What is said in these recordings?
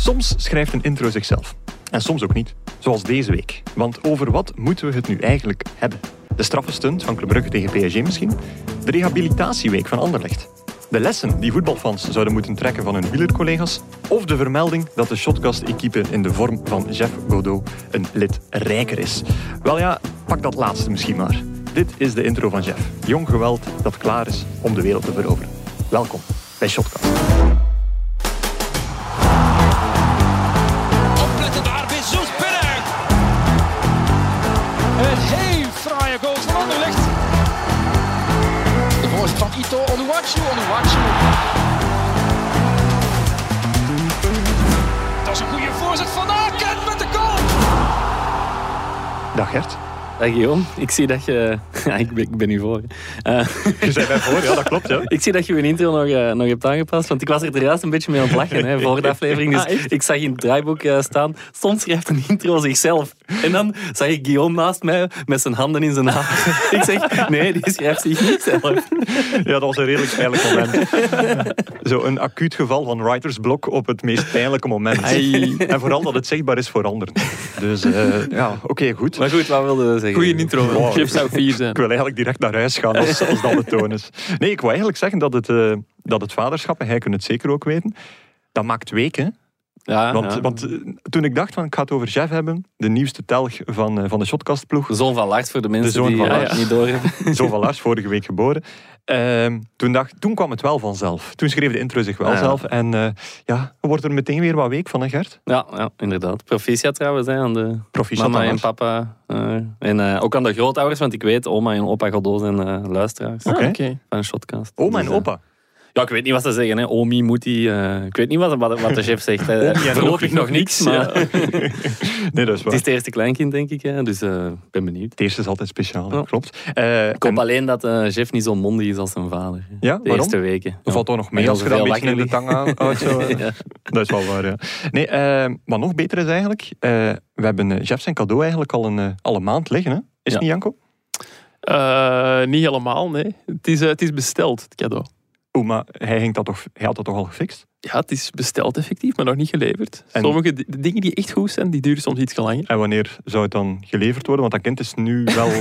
Soms schrijft een intro zichzelf. En soms ook niet. Zoals deze week. Want over wat moeten we het nu eigenlijk hebben? De straffenstunt van Club Brugge tegen PSG misschien? De rehabilitatieweek van Anderlecht? De lessen die voetbalfans zouden moeten trekken van hun wielercollega's? Of de vermelding dat de Shotcast-equipe in de vorm van Jeff Godot een lid rijker is? Wel ja, pak dat laatste misschien maar. Dit is de intro van Jeff. Jong geweld dat klaar is om de wereld te veroveren. Welkom bij Shotcast. Onuwachu. Dat is een goede voorzet van Aken met de goal. Dag Gert. Dag Guillaume, ik zie dat je... Ja, ik, ben, ik ben nu voor. Eh, Je zei mij voor, ja dat klopt. Ja. ik zie dat je je intro nog, eh, nog hebt aangepast, want ik was er juist een beetje mee aan het lachen hè, voor de aflevering. Dus Ah, ik zag in het draaiboek eh, staan, soms schrijft een intro zichzelf. En dan zag ik Guillaume naast mij met zijn handen in zijn haar. ik zeg, nee, die schrijft zich niet zelf. Ja, dat was een redelijk pijnlijk moment. Zo een acuut geval van writersblok op het meest pijnlijke moment. Ai. En vooral dat het zichtbaar is voor anderen. Dus eh, ja, oké, goed. Maar goed, wat wilde je zeggen? Goeie intro. Wow. Chef zou vier zijn. Ik wil eigenlijk direct naar huis gaan als, als dat de toon is. Nee, ik wou eigenlijk zeggen dat het, eh, dat het vaderschap, en hij kunt het zeker ook weten, dat maakt weken. Ja, Want, ja. want eh, toen ik dacht van ik ga het over Jeff hebben, de nieuwste telg van, eh, van de shotcastploeg, De zoon van Lars, voor de mensen zoon die van eh, Lars. niet doorhebben. zo van Lars, vorige week geboren. Ehm, toen, dacht, toen kwam het wel vanzelf. Toen schreef de intro zich wel Ja. zelf. En eh, ja, wordt er meteen weer wat week van, hè Gert? Ja, ja, inderdaad. Proficiat trouwens hè, aan de Proficiat mama en papa. en ook aan de grootouders, want ik weet, oma en opa Godot zijn luisteraars Oké. Oké. van Shotcast. Oma en Dus, opa. Ja, ik weet niet wat ze zeggen. Hè. Omi, Moetie. eh, ik weet niet wat, wat, wat de chef zegt. hè. En Voorlopig nog niks, maar Nee, dat is het is het eerste kleinkind, denk ik. Hè. Dus eh, ik ben benieuwd. Het eerste is altijd speciaal, Ja. klopt. Eh, Ik hoop en- alleen dat eh Jeff niet zo mondig is als zijn vader. hè. Ja, De waarom? eerste weken. Er valt toch nog mee als je dat een beetje in de tang houdt. zo. Ja. Dat is wel waar, ja. Nee, eh, wat nog beter is eigenlijk, eh, we hebben Jeff zijn cadeau eigenlijk al een, al een maand liggen. Hè? Is het Ja. niet, Janko? Eh, niet helemaal, nee. Het is, het is besteld, het cadeau. Oeh, maar hij, ging dat toch, hij had dat toch al gefixt? Ja, het is besteld effectief, maar nog niet geleverd. En- Sommige dingen die echt goed zijn, die duren soms iets langer. En wanneer zou het dan geleverd worden? Want dat kind is nu wel...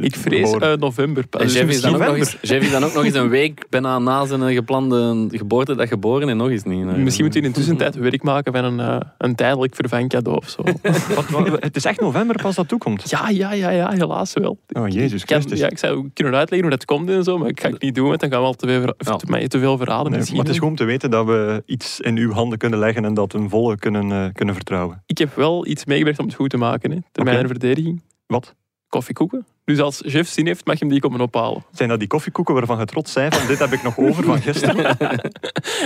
Ik vrees eh, november pas. En Dus Jeff is, dan ook nog eens, Jeff is dan ook nog eens een week bijna na zijn eh, geplande geboortedag geboren en nog eens niet. Nee. misschien moeten we in de tussentijd werk maken van een, eh, een tijdelijk vervangcadeau of zo. Wat, wat- het is echt november pas dat toekomt. ja, ja, ja, ja, helaas wel. Oh, Jezus Ik, Christus. ja, ik zou kunnen uitleggen hoe dat komt en zo, maar ik ga het niet doen, want dan gaan we al te veel, ver- Ja. te, mij te veel verraden. Nee, misschien. maar het is goed om te weten dat we iets in uw handen kunnen leggen en dat een volle kunnen, eh, kunnen vertrouwen. Ik heb wel iets meegebracht om het goed te maken, hè, ter Oké. mijn verdediging. Wat? Koffiekoeken. Dus als Jeff zin heeft, mag je hem die komen ophalen. Zijn dat die koffiekoeken waarvan je trots zijn van dit heb ik nog over van gisteren?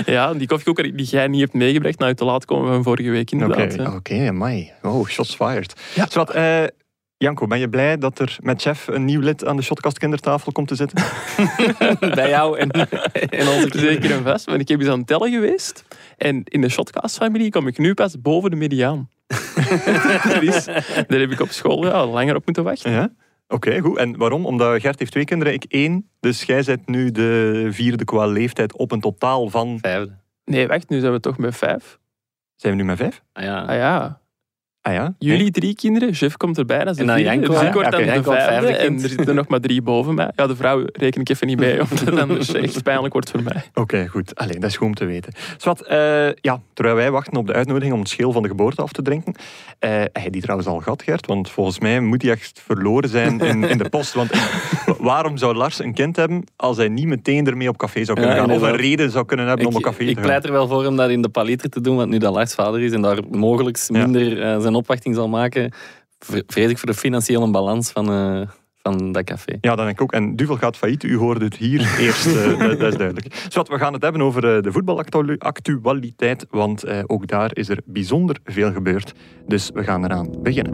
Ja, die koffiekoeken die jij niet hebt meegebracht, nou te laat komen van vorige week Oké, inderdaad. hè. oké, amai. Oh, shots fired. Ja. Zwat, eh, Janko, ben je blij dat er met Chef een nieuw lid aan de Shotcast kindertafel komt te zitten? Bij jou en, en onze kinderen. Zeker en vast, want ik heb eens aan het tellen geweest. En in de Shotcast-familie kom ik nu pas boven de mediaan. dus daar heb ik op school ja, langer op moeten wachten. Ja? Oké, goed. En waarom? Omdat Gert heeft twee kinderen, ik één. Dus jij bent nu de vierde qua leeftijd op een totaal van... Vijfde. Nee, wacht, nu zijn we toch met vijf. Zijn we nu met vijf? Ah, ja. Ah ja, Ah ja? jullie drie kinderen, Jeff komt erbij, dat is de En dan vierde. Janko, dus ik word dan de vijfde, vijfde en er zitten nog maar drie boven mij. Ja, de vrouw reken ik even niet bij, omdat het dan dus echt pijnlijk wordt voor mij. Oké, goed. Allee, dat is goed om te weten. Zwat, eh, ja, terwijl wij wachten op de uitnodiging om het schil van de geboorte af te drinken. eh heb je die trouwens al gehad, Gert? Want volgens mij moet die echt verloren zijn in, in de post. Want waarom zou Lars een kind hebben als hij niet meteen ermee op café zou kunnen Ja, gaan? Of een reden zou kunnen hebben om op Ik, café ik te gaan? pleit er wel voor om dat in de paliter te doen, want nu dat Lars vader is en daar mogelijk Ja. minder eh, zijn opwachting zal maken, vre- vrees ik voor de financiële balans van, eh, van dat café. Ja, dat denk ik ook. En Duvel gaat failliet. U hoorde het hier eerst. eh, dat, dat is duidelijk. Zwat, we gaan het hebben over eh, de voetbalactualiteit. Want ook daar is er bijzonder veel gebeurd. Dus we gaan eraan beginnen.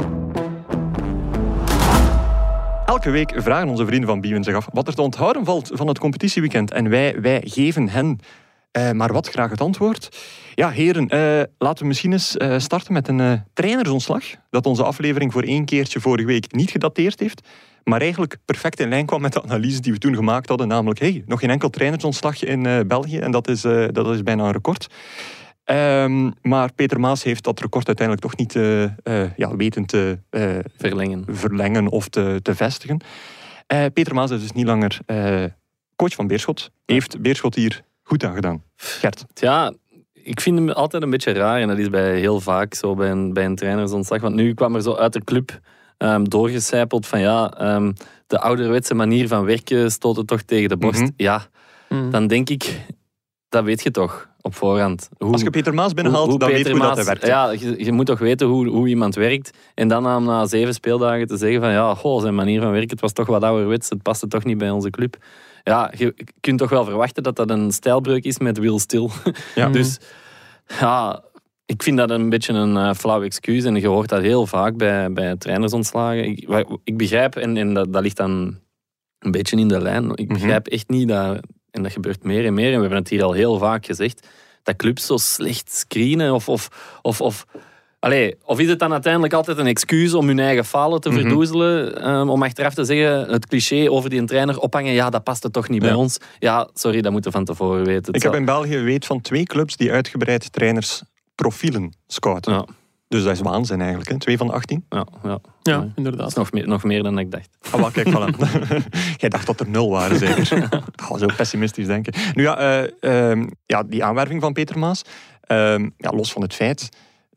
Elke week vragen onze vrienden van Biewen zich af wat er te onthouden valt van het competitieweekend. En wij, wij geven hen eh, maar wat graag het antwoord. Ja, heren, eh, laten we misschien eens eh, starten met een trainersontslag. Dat onze aflevering voor één keertje vorige week niet gedateerd heeft. Maar eigenlijk perfect in lijn kwam met de analyse die we toen gemaakt hadden. Namelijk, hey, nog geen enkel trainersontslag in België. En dat is, dat is bijna een record. Ehm, maar Peter Maas heeft dat record uiteindelijk toch niet ja, weten te Verlengen. verlengen of te, te vestigen. Peter Maas is dus niet langer coach van Beerschot. Heeft Beerschot hier goed aan gedaan? Gert. Ja, ik vind hem altijd een beetje raar. En dat is bij heel vaak zo bij een, bij een trainersontslag. Want nu kwam er zo uit de club ehm, doorgecijpeld van ja, ehm, de ouderwetse manier van werken stoot het toch tegen de borst. Mhm. Ja, Mm. dan denk ik, dat weet je toch op voorhand. Hoe, Als je Peter Maas binnenhaalt, hoe- hoe dan weet je dat hij werkt. Ja, je, je moet toch weten hoe, hoe iemand werkt. En dan na, na zeven speeldagen te zeggen van ja, goh, zijn manier van werken, het was toch wat ouderwets, het paste toch niet bij onze club. Ja, je kunt toch wel verwachten dat dat een stijlbreuk is met Will Still. Ja. Dus ja, ik vind dat een beetje een eh, flauw excuus. En je hoort dat heel vaak bij, bij trainersontslagen. Ik, ik begrijp, en, en dat, dat ligt dan een beetje in de lijn, ik Mhm. begrijp echt niet dat, en dat gebeurt meer en meer, en we hebben het hier al heel vaak gezegd, dat clubs zo slecht screenen of... of, of, of Allee, of is het dan uiteindelijk altijd een excuus om hun eigen falen te Mhm. verdoezelen? ehm, om achteraf te zeggen, het cliché over die trainer ophangen, ja, dat past toch niet bij ons. Ja, sorry, dat moeten we van tevoren weten. Het Ik heb in België weet van twee clubs die uitgebreid trainersprofielen scouten. Ja, Dus dat is waanzin eigenlijk. Hè? Twee van de 18. ja, ja. Ja, Ja. Dat inderdaad. is nog meer, nog meer dan ik dacht. Ah, wel, kijk, voilà. Jij dacht dat er nul waren, zeker? Oh, zo pessimistisch denken. Nu ja, eh, ehm, ja die aanwerving van Peter Maas. ehm, ja, los van het feit,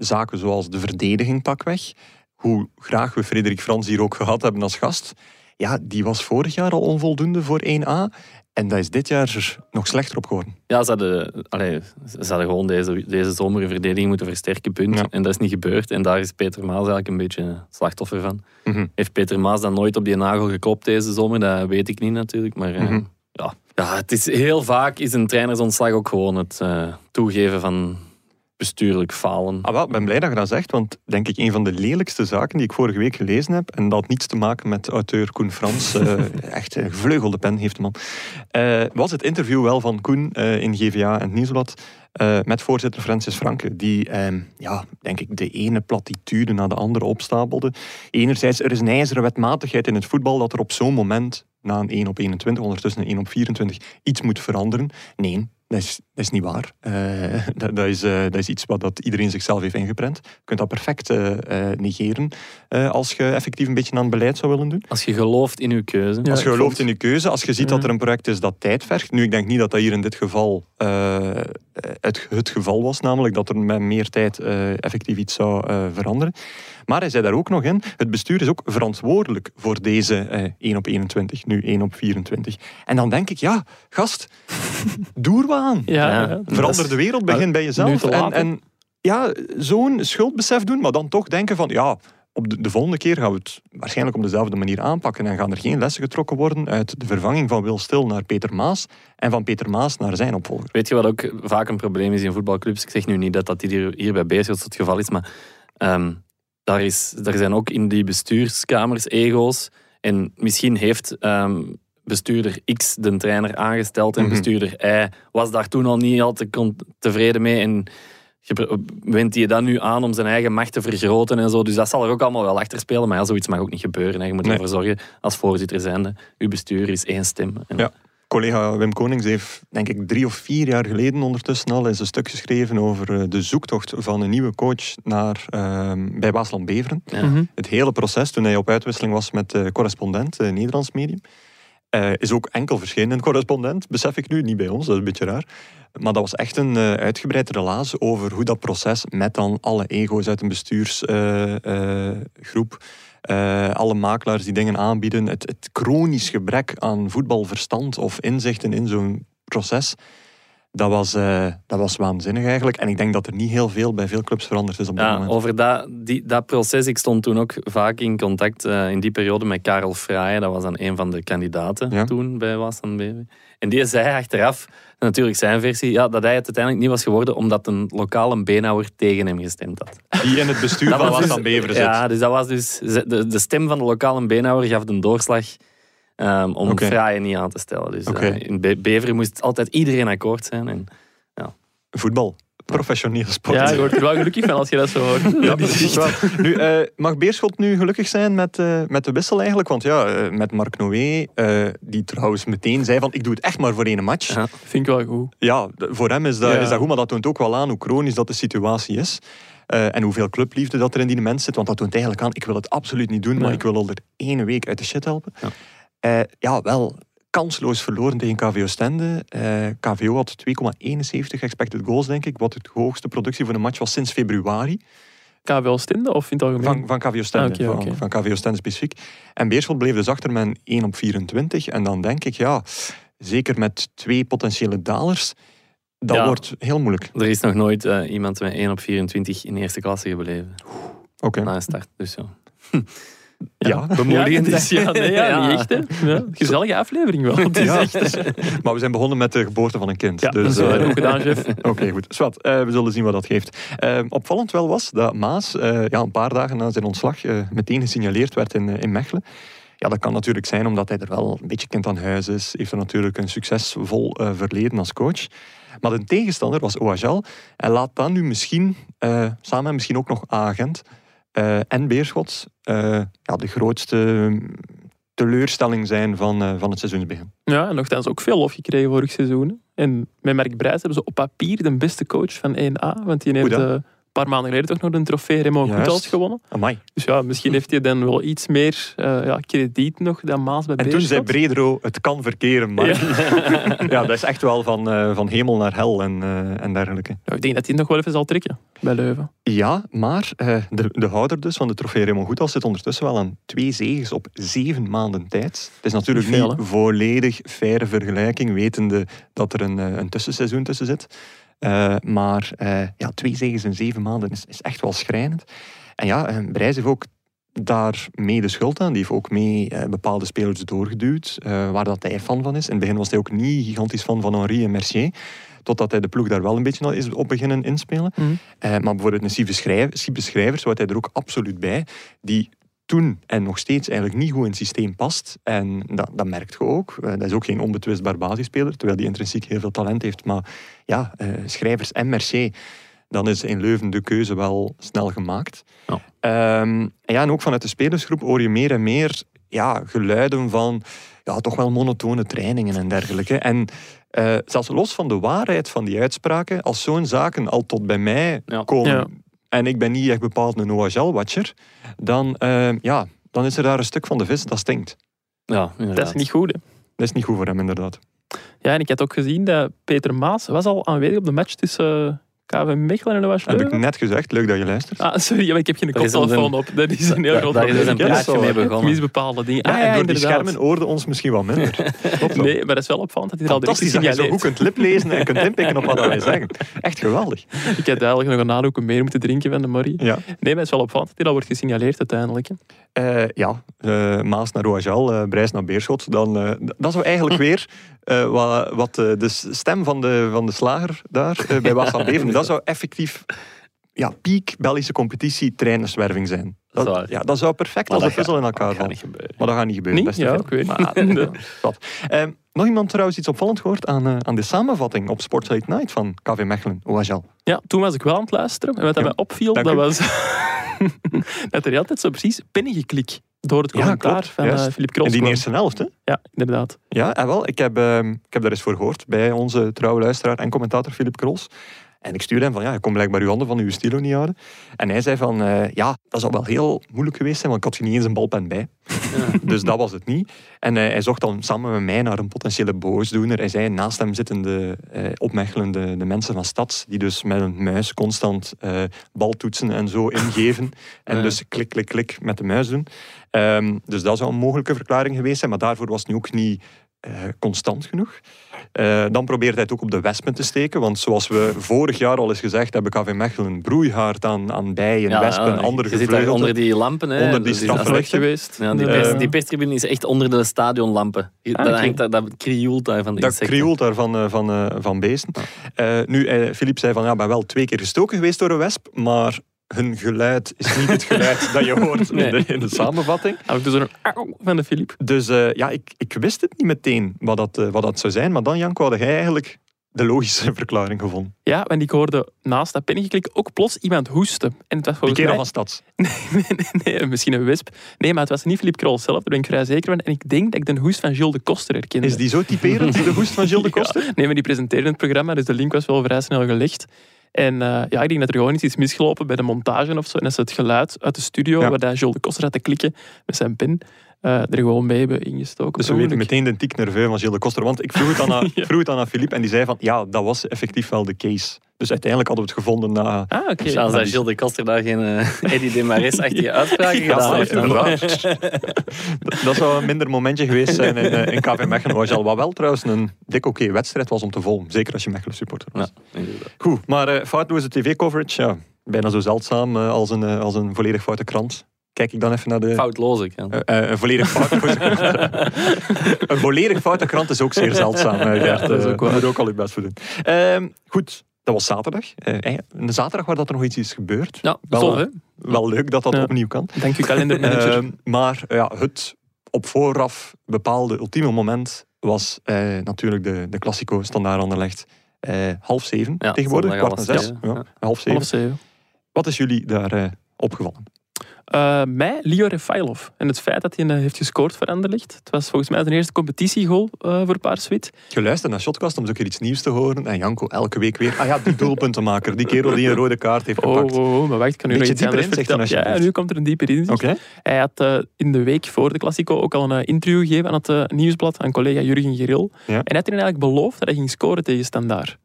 zaken zoals de verdediging pakweg. Hoe graag we Frederik Frans hier ook gehad hebben als gast. Ja, die was vorig jaar al onvoldoende voor 1A. En dat is dit jaar nog slechter op geworden. Ja, ze hadden, allee, ze hadden gewoon deze, deze zomer een verdediging moeten versterken, punt. Ja. En dat is niet gebeurd. En daar is Peter Maas eigenlijk een beetje slachtoffer van. Mhm. Heeft Peter Maas dan nooit op die nagel geklopt deze zomer? Dat weet ik niet natuurlijk. Maar eh, Mhm. ja. ja, het is heel vaak is een trainersontslag ook gewoon het eh, toegeven van bestuurlijk falen. Ah, wel, ik ben blij dat je dat zegt, want denk ik een van de lelijkste zaken die ik vorige week gelezen heb, en dat had niets te maken met auteur Koen Frans, eh, echt een gevleugelde pen heeft de man, eh, was het interview wel van Koen eh, in GVA en het Nieuwsblad met voorzitter Francis Franke, die, eh, ja, denk ik, de ene platitude na de andere opstapelde. Enerzijds, er is een ijzeren wetmatigheid in het voetbal dat er op zo'n moment, na een 1 op 21, ondertussen een 1 op 24, iets moet veranderen. Nee, dat is, dat is niet waar. Eh, dat, dat, is, eh, dat is iets wat dat iedereen zichzelf heeft ingeprent. Je kunt dat perfect eh, negeren eh, als je effectief een beetje aan het beleid zou willen doen. Als je gelooft in je keuze. Ja, als je gelooft vond- in je keuze, als je ziet dat er een project is dat tijd vergt. Nu, ik denk niet dat dat hier in dit geval eh, het, het geval was, namelijk dat er met meer tijd eh, effectief iets zou eh, veranderen. Maar hij zei daar ook nog in, het bestuur is ook verantwoordelijk voor deze eh, 1 op 21, nu 1 op 24. En dan denk ik, ja, gast, doe er wat aan. Ja, Ja. Verander de wereld, begin bij jezelf. En, en ja, zo'n schuldbesef doen, maar dan toch denken van ja, op de, de volgende keer gaan we het waarschijnlijk op dezelfde manier aanpakken en gaan er geen lessen getrokken worden uit de vervanging van Wil Stil naar Peter Maas en van Peter Maas naar zijn opvolger. Weet je wat ook vaak een probleem is in voetbalclubs? Ik zeg nu niet dat dat hier, bij Beerschot het geval is, maar ehm, daar, is, daar zijn ook in die bestuurskamers ego's. En misschien heeft ehm, bestuurder X de trainer aangesteld en Mhm. bestuurder Y was daar toen al niet al te tevreden mee. En wendt je dan nu aan om zijn eigen macht te vergroten en zo. Dus dat zal er ook allemaal wel achter spelen. Maar ja, zoiets mag ook niet gebeuren. hè. Je moet Nee. ervoor zorgen, als voorzitter zijnde, uw bestuur is één stem. En Ja. Collega Wim Konings heeft, denk ik, drie of vier jaar geleden ondertussen al eens een stuk geschreven over eh, de zoektocht van een nieuwe coach naar, ehm, bij Waasland Beveren. Ja. Mhm. Het hele proces, toen hij op uitwisseling was met de correspondent, Nederlands medium, eh, is ook enkel verschenen in correspondent, besef ik nu, niet bij ons, dat is een beetje raar. Maar dat was echt een eh uitgebreid relaas over hoe dat proces met dan alle ego's uit een bestuursgroep, eh, alle makelaars die dingen aanbieden, het, het chronisch gebrek aan voetbalverstand of inzichten in zo'n proces, dat was, eh, dat was waanzinnig eigenlijk. En ik denk dat er niet heel veel bij veel clubs veranderd is op dit Ja, moment. over dat, die, dat proces. Ik stond toen ook vaak in contact eh, in die periode met Karel Fraaien. Dat was dan een van de kandidaten Ja. toen bij Wassan BV. En die zei achteraf, natuurlijk zijn versie, ja, dat hij het uiteindelijk niet was geworden omdat een lokale beenhouwer tegen hem gestemd had. Die in het bestuur Dat van was Waasland dus- Beveren zit. Ja, dus dat was dus... De, de stem van de lokale beenhouwer gaf de doorslag ehm, om Oké. Fraaien niet aan te stellen. Dus Oké. eh, in Be- Beveren moest altijd iedereen akkoord zijn. En, Voetbal. professioneel sport. Ja, je wordt er wel gelukkig van als je dat zo hoort. Ja, Dat is precies echt- wel. Nu, eh, mag Beerschot nu gelukkig zijn met, eh, met de wissel eigenlijk? Want ja, met Marc Noé, eh, die trouwens meteen zei van ik doe het echt maar voor één match. Ja. Vind ik wel goed. Ja, voor hem is dat, Ja. is dat goed, maar dat toont ook wel aan hoe chronisch dat de situatie is. Eh, en hoeveel clubliefde dat er in die mens zit. Want dat toont eigenlijk aan, ik wil het absoluut niet doen, maar ik wil al er één week uit de shit helpen. Ja. Eh, ja, wel kansloos verloren tegen KVO Stende. Eh, KVO had 2,71 expected goals, denk ik. Wat het hoogste productie voor een match was sinds februari. KVL Stinde of in het algemeen? Van, van KVO Stende. Ah, van, KVO Stende specifiek. En Beerschot bleef dus achter met een 1 op 24. En dan denk ik, ja, zeker met twee potentiële dalers, dat Ja. wordt heel moeilijk. Er is nog nooit eh, iemand met 1 op 24 in de eerste klasse gebleven. Oké. Na een start. Dus zo. Ja, Bemoedigend ja, is ja, nee, ja, niet echt. Hè. Ja, gezellige aflevering wel. Het is Ja. echt, maar we zijn begonnen met de geboorte van een kind. ja, dus, dat is eh, goed gedaan, chef. Oké, goed. Zwat, eh, we zullen zien wat dat geeft. Eh, opvallend wel was dat Maas eh, ja, een paar dagen na zijn ontslag eh, meteen gesignaleerd werd in, eh, in Mechelen. Ja, dat kan natuurlijk zijn omdat hij er wel een beetje kind aan huis is. Heeft er natuurlijk een succesvol eh, verleden als coach. Maar de tegenstander was OHL. En laat dan nu misschien, eh, samen misschien ook nog Agent eh, en Beerschot, eh, ja, de grootste mm, teleurstelling zijn van, eh, van het seizoensbegin. Ja, en nogthans ook veel lof gekregen vorig seizoen. En met Mark Brijs hebben ze op papier de beste coach van 1A. Want die heeft Paar maanden geleden toch nog een trofee Juist. Goethals gewonnen. Amai. Dus ja, misschien heeft hij dan wel iets meer eh, ja, krediet nog dan Maas bij En toen zei. Bredero, het kan verkeren, maar... Ja, dat is echt wel van, eh, van hemel naar hel en, eh, en dergelijke. Ja, ik denk dat hij nog wel even zal trekken bij Leuven. Ja, maar de, de houder dus van de trofee Raymond Goethals zit ondertussen wel aan twee zegens op zeven maanden tijd. Het is natuurlijk Niet veel, niet volledig faire vergelijking, wetende dat er een, een tussenseizoen tussen zit. Eh, maar eh, ja, twee zegens in zeven maanden is, is echt wel schrijnend. En ja, eh, Brijs heeft ook daar mee de schuld aan. Die heeft ook mee bepaalde spelers doorgeduwd, waar dat hij fan van is. In het begin was hij ook niet gigantisch fan van Henri en Mercier. Totdat hij de ploeg daar wel een beetje is op beginnen inspelen. Mhm. Maar bijvoorbeeld een Siebe Schrijver, Siebe Schrijver, zo had hij er ook absoluut bij, die toen en nog steeds eigenlijk niet goed in het systeem past. En dat, dat merkt je ook. Eh, dat is ook geen onbetwistbaar basisspeler, terwijl die intrinsiek heel veel talent heeft. Maar ja, eh, Schrijvers en Mercier, dan is in Leuven de keuze wel snel gemaakt. Ja. Ehm, en ja, en ook vanuit de spelersgroep hoor je meer en meer ja, geluiden van ja, toch wel monotone trainingen en dergelijke. En eh, zelfs los van de waarheid van die uitspraken, als zo'n zaken al tot bij mij Ja. komen. En ik ben niet echt bepaald een OHL-watcher, dan, eh, ja, dan is er daar een stuk van de vis dat stinkt. Ja, inderdaad. Dat is niet goed. Hè. Dat is niet goed voor hem, inderdaad. Ja, en ik had ook gezien dat Peter Maas was al aanwezig op de match tussen KV Mechelen en de Was Heb ik net gezegd, leuk dat je luistert. Ah, sorry, maar ik heb geen is koptelefoon op. Dat is een heel groot daar is probleem. een praatje mee Ik begonnen. mis bepaalde dingen. Ah, ja, en door die schermen hoorde ons misschien wat minder. Nee, maar dat is wel opvallend dat hij er al direct Fantastisch dat je zo goed kunt liplezen en kunt inpikken op wat wij zeggen. Echt geweldig. Ik had eigenlijk nog een nadoeken meer moeten drinken van de Marie. Ja, Nee, maar het is wel opvallend dat hij al wordt gesignaleerd uiteindelijk. Eh, ja eh, Maas naar OHL, eh Brijs naar Beerschot. Dan, eh, dat zou eigenlijk weer eh, wat, wat eh, de stem van de, van de slager daar bij Wassam Beven, dat zou effectief ja, piek Belgische competitie trainerswerving zijn. Dat ja, dat zou perfect Maar als dat puzzel in elkaar gebeuren. Maar dat gaat niet gebeuren. Niet? Ja, ik weet Maar, niet. eh, wat. Ehm, nog iemand trouwens iets opvallend gehoord aan, eh, aan de samenvatting op Sports Late Night van KV Mechelen, OHL. Ja, toen was ik wel aan het luisteren. En wat Ja, mij opviel, dank dat u. was dat er altijd zo precies pennengeklik door het Ja, commentaar van juist. eh, Philippe In Krols die kwam. eerste helft, hè? Ja, inderdaad. Ja, en wel, ik heb, ehm, ik heb daar eens voor gehoord bij onze trouwe luisteraar en commentator Philip Krols. En ik stuurde hem van, ja, je kon blijkbaar uw handen van uw stilo niet houden. En hij zei van, eh, ja, dat zou wel heel moeilijk geweest zijn, want ik had er niet eens een balpen bij. Dus dat was het niet. En eh, hij zocht dan samen met mij naar een potentiële boosdoener. Hij zei, naast hem zitten de opmechelende de mensen van Stads, die dus met een muis constant baltoetsen en zo ingeven. En Ja. dus klik, klik, klik met de muis doen. Ehm, dus dat zou een mogelijke verklaring geweest zijn, maar daarvoor was het nu ook niet constant genoeg. Eh, dan probeert hij het ook op de wespen te steken, want zoals we vorig jaar al eens gezegd hebben, KV Mechelen broeihaard aan, aan bijen, wespen en andere je zit onder die lampen. Hè. Onder die Dus dat- lichten. geweest. Ja, die, pers, die perstribune is echt onder de stadionlampen. Dat, oké. hangt daar, dat krioelt daar van de Dat insecten. krioelt daar van, eh, van, eh, van beesten. Eh, nu, eh, Filip zei van, ja, ik ben wel twee keer gestoken geweest door een wesp, maar hun geluid is niet het geluid dat je hoort in, de, in de samenvatting. Heb ik dus een van de Philippe. Dus eh, ja, ik, ik wist het niet meteen wat dat, eh, wat dat zou zijn, maar dan, Janko, had jij eigenlijk de logische verklaring gevonden. Ja, en ik hoorde naast dat pennengeklik ook plots iemand hoesten. En het was volgens kerel mij... van Stads. nee, nee, nee, misschien een wesp. Nee, maar het was niet Philippe Krol zelf, daar ben ik vrij zeker van. En ik denk dat ik de hoest van Gilles de Koster herkende. Is die zo typerend, de hoest van Gilles de Koster? Ja, nee, maar die presenteerde het programma, dus de link was wel vrij snel gelegd. En eh, ja, ik denk dat er gewoon iets is misgelopen bij de montage of zo. En dat ze het geluid uit de studio, Ja. waar Gilles de Koster had te klikken met zijn pen, eh, er gewoon mee hebben ingestoken. Dus we weten meteen de tic nerveux van Gilles de Koster. Want ik vroeg het, aan, Ja. vroeg het aan Philippe en die zei van ja, dat was effectief wel de case. Dus uiteindelijk hadden we het gevonden na... Ah, oké. Chance dat Gilles de Koster daar geen uh, Eddie de Maris-achtige uitspraken Ja, gedaan heeft. dan. inderdaad. dat zou een minder momentje geweest zijn in, eh, in KV Mechelen. Wat wel trouwens een dik oké wedstrijd was om te volgen. Zeker als je Mechelen supporter was. Ja. Goed, maar eh, foutloze tv-coverage, ja, bijna zo zeldzaam eh, als, een, eh, als een volledig foute krant. Kijk ik dan even naar de... Foutloos ik. Ja. Eh, eh, een volledig krant. een volledig foute krant is ook zeer zeldzaam. eh, Gert. dat is ook waar. moet ook al je best voor doen. Ehm, goed, dat was zaterdag. Eh, een zaterdag waar dat er nog iets is gebeurd. Ja, Wel, Tof, hè? Wel leuk dat dat Ja. opnieuw kan. Dank u, kalendermanager. Ehm, maar ja, het op vooraf bepaalde ultieme moment was eh, natuurlijk de, de Classico standaard Anderlecht. Eh half zeven Ja, tegenwoordig, kwart na zes. Ja, ja. half zeven. Half zeven. Wat is jullie daar eh, opgevallen? Eh, mij, Leo Refailov. En het feit dat hij eh, heeft gescoord voor Anderlecht. Het was volgens mij zijn eerste competitiegoal eh voor Paarswit. Geluisterd naar Shotcast om keer iets nieuws te horen. En Janko elke week weer. Ah ja, die doelpuntenmaker. Die kerel die een rode kaart heeft Oh, gepakt. oh, oh, maar wacht, kan nu nog iets anders vertellen. Ja, nu komt er een dieper inzicht. Hij had in de week voor de Classico ook al een interview gegeven aan het nieuwsblad aan collega Jurgen Geril. Ja. En hij had er eigenlijk beloofd dat hij ging scoren tegen Standaard.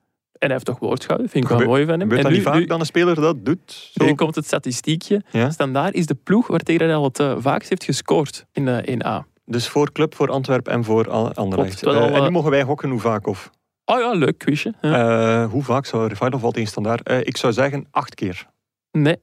En hij heeft toch woord gehouden, vind ik wel Gebe- mooi van hem. Gebeurt en dat nu, niet vaak nu, dat een speler dat doet? Zo? nu komt het statistiekje. Ja? Standaard is de ploeg waar tegen hij al het eh, vaakst heeft gescoord in de 1A. Dus voor Club, voor Antwerpen en voor Anderlecht. Klopt, Eh, en nu mogen wij hokken hoe vaak? Of, Oh ja, leuk quizje. Ja. Eh, hoe vaak zou Refailov al tegen standaard? Eh, ik zou zeggen acht keer. nee.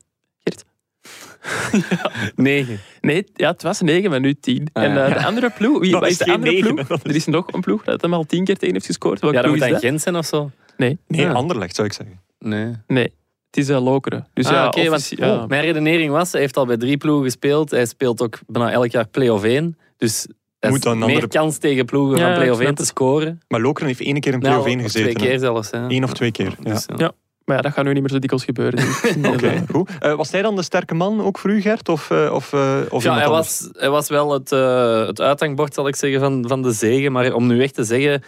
Negen. Nee, ja, het was 9, maar nu 10. Ah, en de andere ploeg, wie is is de andere negen, ploeg? is- Er is nog een ploeg dat hem al 10 keer tegen heeft gescoord. Welke Ja, dat moet is dan dat? Gent zijn of zo. Nee, Nee, Ja. Anderlecht zou ik zeggen. Nee. nee. Het is uh, Lokeren. Dus Ah, ja, oké, want ja. oh, mijn redenering was, hij heeft al bij drie ploegen gespeeld. Hij speelt ook bijna elk jaar play-off 1. Dus hij Moet heeft dan meer andere- kans tegen ploegen Ja, van play-off snap 1 te scoren. Maar Lokeren heeft één keer in play-off Nou, één of gezeten. twee keer zelfs. Hè. Eén of twee keer. Ja. Dus, ja. Ja. Maar ja, dat gaat nu niet meer zo dikwijls gebeuren. denk ik. Oké, goed. Eh, was hij dan de sterke man ook voor u, Gert? Of, eh, of, eh, of Ja, iemand hij anders? was, hij was wel het, eh, het uithangbord, zal ik zeggen, van, van de zegen. Maar om nu echt te zeggen,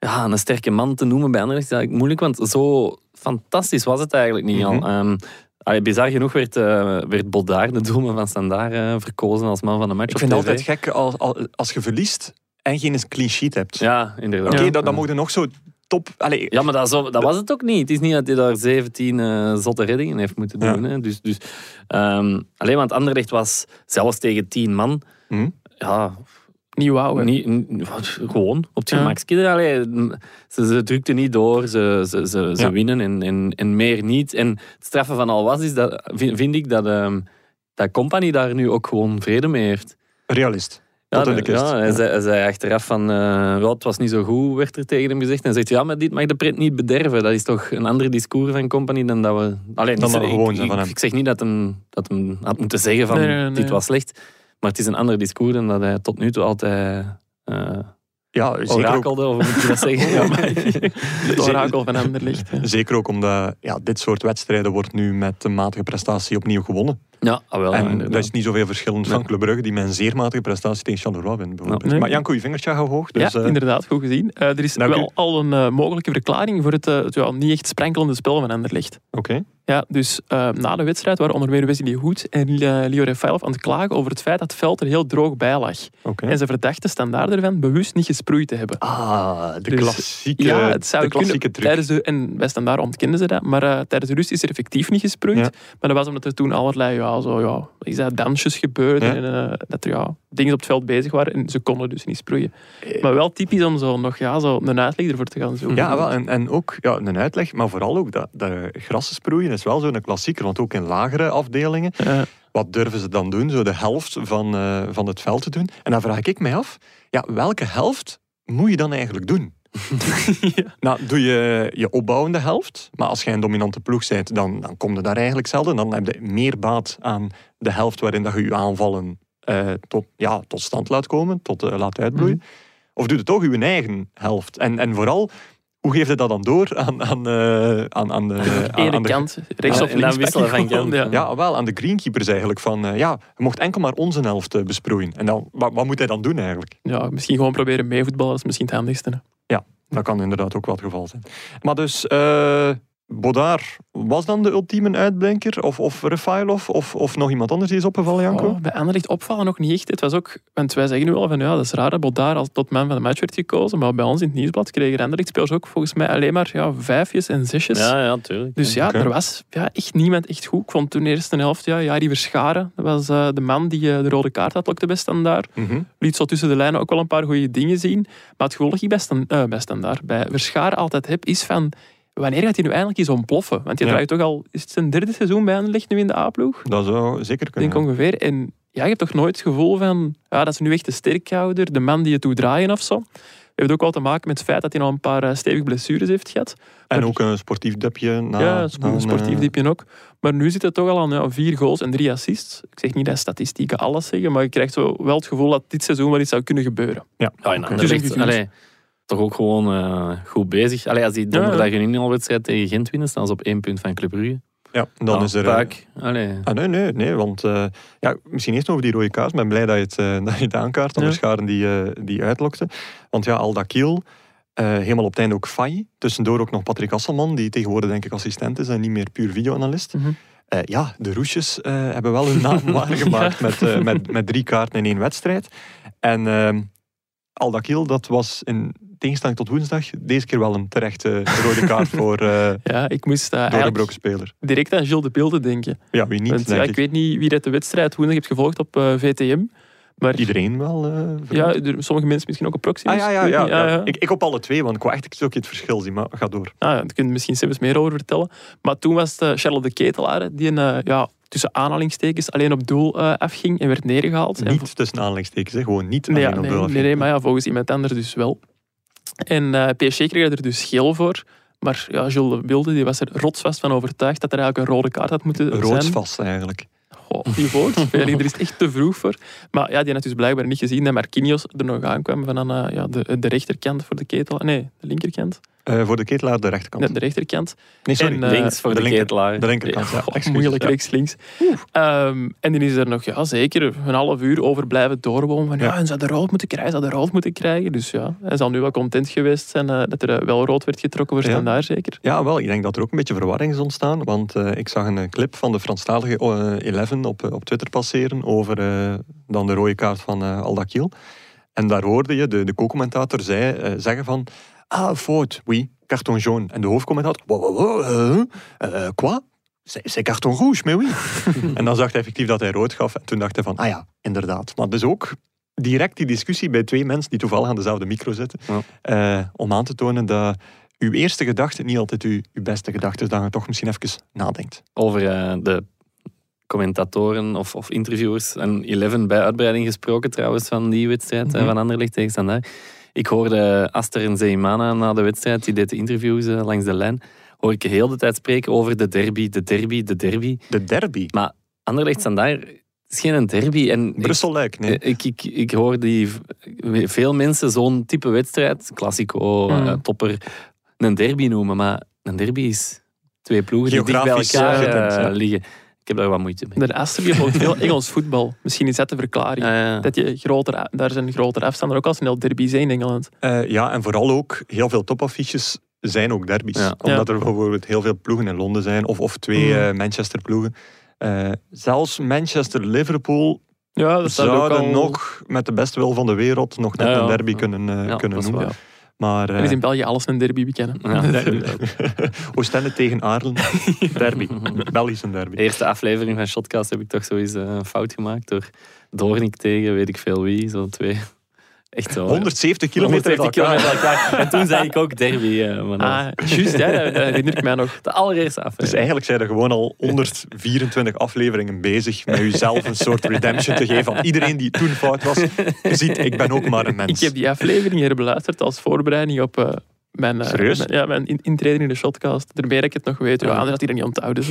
ja, een sterke man te noemen bij Anderlecht is eigenlijk moeilijk. Want zo fantastisch was het eigenlijk niet Mhm. al. Ehm, allee, bizar genoeg werd, eh werd Bodaar, de doelman van Standaard, eh, verkozen als man van de match Ik op vind het altijd gek als, als, je verliest en geen clean sheet hebt. Ja, inderdaad. Oké, Ja. dan, dan mogen nog zo top... Allee, Ja, maar dat, zo, dat was het ook niet. Het is niet dat hij daar 17 eh, zotte reddingen heeft moeten Ja. doen. Hè. Dus, dus, ehm, alleen want Anderlecht was zelfs tegen 10 man. hm? Ja, Niet wauw. wat, gewoon op het Ja. gemakje. Allee, ze, ze drukten niet door, ze, ze, ze, ze Ja. winnen en, en, en meer niet. En het straffen van al was, is dat, vind, vind ik dat, ehm dat Company daar nu ook gewoon vrede mee heeft. Realist. In de ja, hij, Ja. Zei, hij zei achteraf van, eh, ja, het was niet zo goed, werd er tegen hem gezegd. En hij zegt, ja, maar dit mag de pret niet bederven. Dat is toch een ander discours van Company dan dat we... Alleen, Dan dat we ik, gewoon ik, zijn van ik, hem. ik zeg niet dat hem, dat hem had moeten zeggen van, Nee, nee, nee. dit was slecht. Maar het is een ander discours dan dat hij tot nu toe altijd... eh Ja, zeker ook, orakelde, of hoe moet je dat zeggen? Ja, maar het orakel van hè. zeker ook omdat ja, dit soort wedstrijden wordt nu met een matige prestatie opnieuw gewonnen. Ja, ah, wel. en dat is niet zoveel verschillend van. Club Brugge, die met een zeer matige prestatie tegen Charleroi wint. bijvoorbeeld. Nee. Maar Janko, je vingertje gaat hoog. Dus, ja, eh, inderdaad, goed gezien. Eh, er is Dank u. wel al een mogelijke verklaring voor het, het ja, niet echt sprankelende spel van Anderlecht. Oké. Ja, dus eh, na de wedstrijd waren onder meer Wesley Hoed en uh, Leo Refailov aan het klagen over het feit dat het veld er heel droog bij lag. En ze verdachten standaard ervan bewust niet gesproeid te hebben. Ah, de Dus- klassieke, ja, het zou de kunnen. klassieke truc. Tijdens de, en bij standaard ontkenden ze dat, maar eh, tijdens de rust is er effectief niet gesproeid. Ja. Maar dat was omdat er toen allerlei ja, zo, ja, is dat, dansjes gebeurden Ja. en eh, dat er ja, dingen op het veld bezig waren en ze konden dus niet sproeien. Maar wel typisch om zo nog ja, zo een uitleg ervoor te gaan zoeken. Ja, wel, en, en ook ja, een uitleg, maar vooral ook dat, dat grassen sproeien is wel zo'n klassieker. Want ook in lagere afdelingen, Ja. wat durven ze dan doen? Zo de helft van, eh, van het veld te doen. En dan vraag ik mij af, ja, welke helft moet je dan eigenlijk doen? Nou, doe je je opbouwende helft. Maar als jij een dominante ploeg bent, dan, dan kom je daar eigenlijk zelden. Dan heb je meer baat aan de helft waarin dat je je aanvallen eh, tot, ja, tot stand laat komen, tot eh, laat uitbloeien. Of doe je toch je eigen helft? En, en vooral, hoe geef je dat dan door aan, aan, eh, aan, aan, de, aan, Ene aan de, kant, rechts Ja, of en dan links. wisselen van kant. ja. Ja, wel aan de greenkeepers eigenlijk. Van, eh, ja, je mocht enkel maar onze helft eh, besproeien. En dan, wat, wat moet hij dan doen eigenlijk? Ja, misschien gewoon proberen meevoetballen, dat is misschien het handigste. hè. Dat kan inderdaad ook wel het geval zijn. Maar dus, eh Bodar was dan de ultieme uitblinker? Of, of Refailov? Of, of nog iemand anders die is opgevallen, Janko? Oh, bij Anderlecht opvallen nog niet echt. Het was ook, want wij zeggen nu al van ja, dat is raar dat Bodaar als tot man van de match werd gekozen. Maar bij ons in het nieuwsblad kregen Anderlecht spelers ook volgens mij alleen maar ja, vijfjes en zesjes. Ja, ja, tuurlijk. Dus ja, er was ja, echt niemand echt goed. Ik vond toen de eerste helft, ja, Jari Verscharen, dat was eh, de man die eh, de rode kaart had, lokte bij Standaard. Mhm. Liet zo tussen de lijnen ook wel een paar goede dingen zien. Maar het gevoel dat ik bij, Stan- eh, bij Standaard, bij Verscharen altijd heb, is van... Wanneer gaat hij nu eindelijk eens ontploffen? Want je Ja. draait toch al... Is het zijn derde seizoen bij Anderlecht nu in de A-ploeg? Dat zou zeker Ik kunnen. denk ongeveer. En ja, je hebt toch nooit het gevoel van... Ja, dat is nu echt de sterkhouder, de man die het doet draaien of zo. We hebben ook wel te maken met het feit dat hij nog een paar eh, stevige blessures heeft gehad. En ook een sportief dipje. Na, ja, een na sportief eh, diepje ook. Maar nu zit het toch al aan ja, vier goals en drie assists. Ik zeg niet dat statistieken alles zeggen, maar je krijgt zo wel het gevoel dat dit seizoen wel iets zou kunnen gebeuren. Ja, Ja, oké. Dus allee, toch ook gewoon eh, goed bezig. Allee, als die donderdag een inhaalwedstrijd tegen Gent winnen, staan ze op één punt van Club Brugge. Ja, dan Ja, is er... eh, Puik. Allee. Ah, nee, nee, nee, want eh, ja, misschien eerst over die rode kaart. Ik ben blij dat je het, eh, dat je het aankaart, dan Ja. scharen die, eh, die uitlokte. Want ja, Aldakil, eh helemaal op het einde ook Faye. Tussendoor ook nog Patrick Asselman, die tegenwoordig denk ik assistent is en niet meer puur videoanalist. Eh, ja, de Roesjes eh, hebben wel hun naam waargemaakt met, eh, met, met drie kaarten in één wedstrijd. En ehm Aldakil, dat was in tegenstelling tot woensdag, deze keer wel een terechte rode kaart voor eh Ja, ik moest uh, doorgebroken speler. direct aan Gilles de Beelden denken. Ja, wie niet, Want, denk ja, ik. ik weet niet wie dat de wedstrijd woensdag heeft gevolgd op eh, VTM. Maar Iedereen wel. ja, sommige mensen misschien ook op Proximus. Ah, ja, ja, ja, ja. Ik, ik op alle twee, want ik wou echt stukje het verschil zien, maar ga door. Ah, ja, daar kun je misschien zelfs meer over vertellen. Maar toen was het Charlotte de Ketelaar die een, ja, tussen aanhalingstekens alleen op doel eh, afging en werd neergehaald. En Niet tussen aanleidingstekens, hè, gewoon niet Nee, ja, alleen op nee, doel nee, afgeven. nee, maar ja, volgens iemand anders dus wel. En eh PSG kreeg er dus geel voor. Maar ja, Jules de Wilde die was er rotsvast van overtuigd dat er eigenlijk een rode kaart had moeten zijn. Roodsvast eigenlijk. Goh, die woord. Ja, er is echt te vroeg voor. Maar ja, die had dus blijkbaar niet gezien dat Marquinhos er nog aankwam van aan eh, ja, de, de rechterkant voor de ketel. Nee, de linkerkant. Eh, voor de ketelaar de rechterkant. Nee, de rechterkant. nee, sorry. en, eh, Links voor de de, linker- ketelaar. de linkerkant, ja. Goh, moeilijk ja. rechts-links. Ehm, en dan is er nog ja, zeker een half uur over blijven doorwonen. Van, ja. En zou de rood moeten krijgen, zou de rood moeten krijgen. Dus ja, hij zal nu wel content geweest zijn eh, dat er wel rood werd getrokken voor Ja. standaard zeker. Ja, wel. Ik denk dat er ook een beetje verwarring is ontstaan. Want ik zag een clip van de Franstalige eh, Eleven op, op Twitter passeren over dan de rode kaart van Aldakil. En daar hoorde je de, de co-commentator zeggen van... Ah, fout, oui, carton jaune. En de hoofdcommentator... Wow, wow, wow, eh, eh, quoi? C'est carton rouge, mais oui. en dan zag hij effectief dat hij rood gaf. En toen dacht hij van, ah ja, inderdaad. Maar dus ook direct die discussie bij twee mensen die toevallig aan dezelfde micro zitten. Ja. eh, om aan te tonen dat uw eerste gedachte niet altijd uw, uw beste gedachte is. Dat je toch misschien even nadenkt. Over de commentatoren of, of interviewers. En Eleven bij uitbreiding gesproken trouwens van die wedstrijd eh, Mhm. van Anderlecht tegen Standaard. Ik hoorde Aster en Zeymana na de wedstrijd, die deed de interviews eh, langs de lijn, hoor ik heel de tijd spreken over de derby, de derby, de derby. De derby. Maar Anderlecht Standaard is geen derby. En ik- Brussel-Luik, nee. Ik, ik, ik hoor die veel mensen zo'n type wedstrijd, klassico, Mm. eh, topper, een derby noemen. Maar een derby is twee ploegen die dicht bij elkaar eh, liggen. Ik heb daar wat moeite mee. De die volgt veel Engels voetbal. Misschien is dat de verklaring. Ja. Dat je groter, daar zijn grotere afstanden ook al snel derby's zijn in Engeland. Eh, ja, en vooral ook heel veel topaffiches zijn ook derbies. Ja. Omdat er bijvoorbeeld heel veel ploegen in Londen zijn. Of, of twee Mm. eh, Manchester-ploegen. Eh, zelfs Manchester-Liverpool Ja, dat ook zouden al... nog met de beste wil van de wereld nog net Ja, ja. een derby Ja. kunnen, eh, Ja, kunnen noemen. Maar Er is eh in België alles een derby bekennen. Ja. Oostende tegen Aarlen, derby. Belgische derby. De eerste aflevering van Shotcast heb ik toch zoiets eh, een fout gemaakt door Doornik tegen weet ik veel wie. Zo twee. Echt zo. 170 kilometer 170 uit elkaar. kilometer uit elkaar. En toen zei ik ook derby. eh, maar dat was Ah, juist, ja, dat, dat herinner ik mij nog. de allereerste Dus aflevering. eigenlijk zijn er gewoon al 124 afleveringen bezig met jezelf een soort redemption te geven aan iedereen die toen fout was. Je ziet, ik ben ook maar een mens. Ik heb die aflevering herbeluisterd als voorbereiding op eh, mijn, eh, Serieus? mijn- ja, mijn in- intreden in de shotcast. Daarmee dat ik het nog weet. Ja, Ah. anders had hij dat niet onthouden.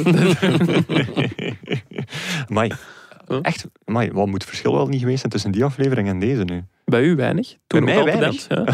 Huh? Echt, amai, wat moet het verschil wel niet geweest zijn tussen die aflevering en deze nu? Bij u weinig. Toen Bij mij weinig? ja.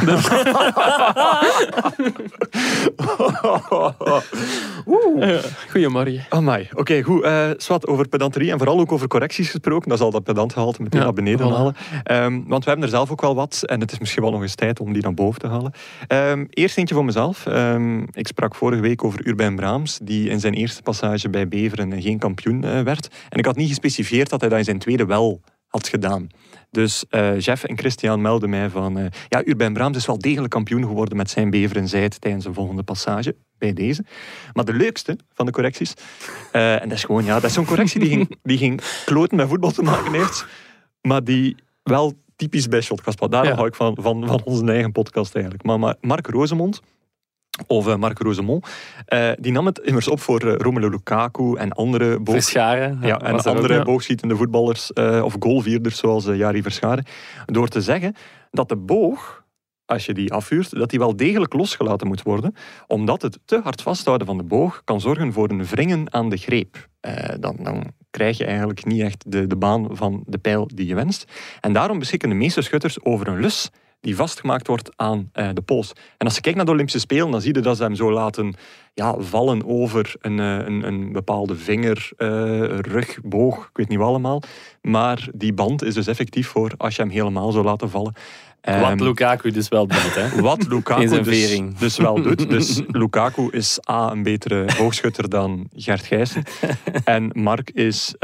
Ja, Goedemorgen. Amai, oké, goed. Swat, over pedanterie en vooral ook over correcties gesproken. Dat zal dat pedantgehalte meteen Ja, naar beneden voilà. halen. Ehm, want we hebben er zelf ook wel wat en het is misschien wel nog eens tijd om die naar boven te halen. Ehm, eerst eentje voor mezelf. Ehm, ik sprak vorige week over Urbain Braams, die in zijn eerste passage bij Beveren geen kampioen eh, werd. En ik had niet gespecificeerd dat hij dat in zijn tweede wel had gedaan. Dus eh, Jeff en Christian melden mij van... eh, ja, Urbain Braams is wel degelijk kampioen geworden met zijn Zijt tijdens de volgende passage, bij deze. Maar de leukste van de correcties... eh, en dat is gewoon, ja, dat is zo'n correctie die ging, die ging kloten met voetbal te maken heeft, maar die wel typisch bij Shotcast was. Daarom Ja. hou ik van, van, van onze eigen podcast eigenlijk. Maar, maar Mark Rosemond, of eh, Mark Rosemont, eh, die nam het immers op voor eh, Romelu Lukaku en andere boog, Verscharen. ja, en er ook, andere ja. boogschietende voetballers of goalvierders zoals Jari Verscharen, door te zeggen dat de boog, als je die afvuurt, dat die wel degelijk losgelaten moet worden, omdat het te hard vasthouden van de boog kan zorgen voor een wringen aan de greep. Dan, dan krijg je eigenlijk niet echt de, de baan van de pijl die je wenst. En daarom beschikken de meeste schutters over een lus die vastgemaakt wordt aan eh, de pols. En als je kijkt naar de Olympische Spelen, dan zie je dat ze hem zo laten ja, vallen over een, eh, een, een bepaalde vinger, eh, rug, boog, ik weet niet wat allemaal. Maar die band is dus effectief voor als je hem helemaal zou laten vallen. Wat Ehm, Lukaku dus wel doet. Hè. wat Lukaku dus, dus wel doet. Dus Lukaku is A, een betere boogschutter dan Gert Gijssen. En Mark is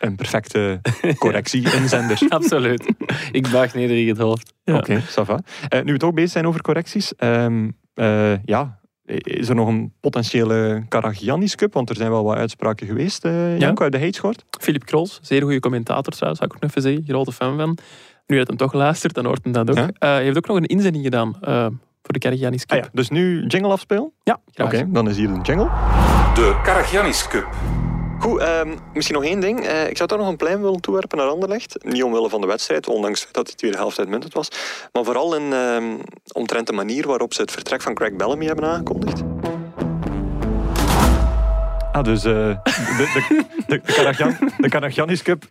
een perfecte correctie-inzender. Absoluut. Ik buig nederig het hoofd. Ja. Oké, ça va. Eh, nu we toch bezig zijn over correcties. ehm, eh, ja, is er nog een potentiële Karagiannis Cup? Want er zijn wel wat uitspraken geweest, eh Janko, uit de Heetschort. Philip Krols, zeer goede commentator trouwens, zou ik ook nog even zeggen. Grote fan van. Nu dat hem toch luistert, dan hoort hem dat ook. Ja. Eh, hij heeft ook nog een inzending gedaan voor de Carigianis Ah Cup. ja, dus nu jingle afspelen? ja, Oké, dan is hier een jingle. De Karagiannis Cup. Goed, ehm, misschien nog één ding. Eh, ik zou toch nog een plein willen toewerpen naar Anderlecht. Niet omwille van de wedstrijd, ondanks dat die tweede helft uitmuntend was. Maar vooral in, ehm, omtrent de manier waarop ze het vertrek van Craig Bellamy hebben aangekondigd. Ah, dus eh, de, de, de, de, de Cup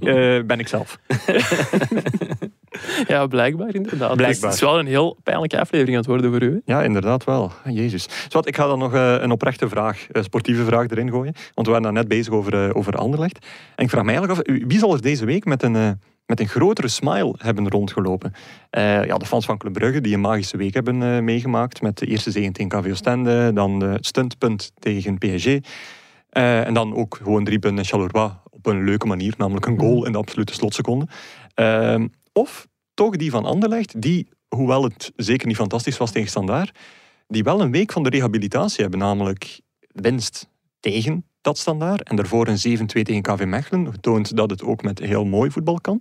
eh, ben ik zelf. Ja, blijkbaar inderdaad. Blijkbaar. Dus het is wel een heel pijnlijke aflevering aan het worden voor u. hè. Ja, inderdaad wel. Jezus. Zwat, ik ga dan nog eh, een oprechte vraag, een sportieve vraag erin gooien. Want we waren daar net bezig over, eh, over Anderlecht. En ik vraag me eigenlijk af, wie zal er deze week met een, eh, met een grotere smile hebben rondgelopen? Eh, ja, de fans van Club Brugge, die een magische week hebben eh, meegemaakt. Met de eerste zege tegen KV Oostende, dan de stuntpunt tegen PSG. Eh, en dan ook gewoon drie punten in Charleroi op een leuke manier. Namelijk een goal in de absolute slotseconde. Of toch die van Anderlecht, die, hoewel het zeker niet fantastisch was tegen Standaard, die wel een week van de rehabilitatie hebben, namelijk winst tegen dat standaard. En daarvoor een 7-2 tegen KV Mechelen. Getoond dat het ook met heel mooi voetbal kan.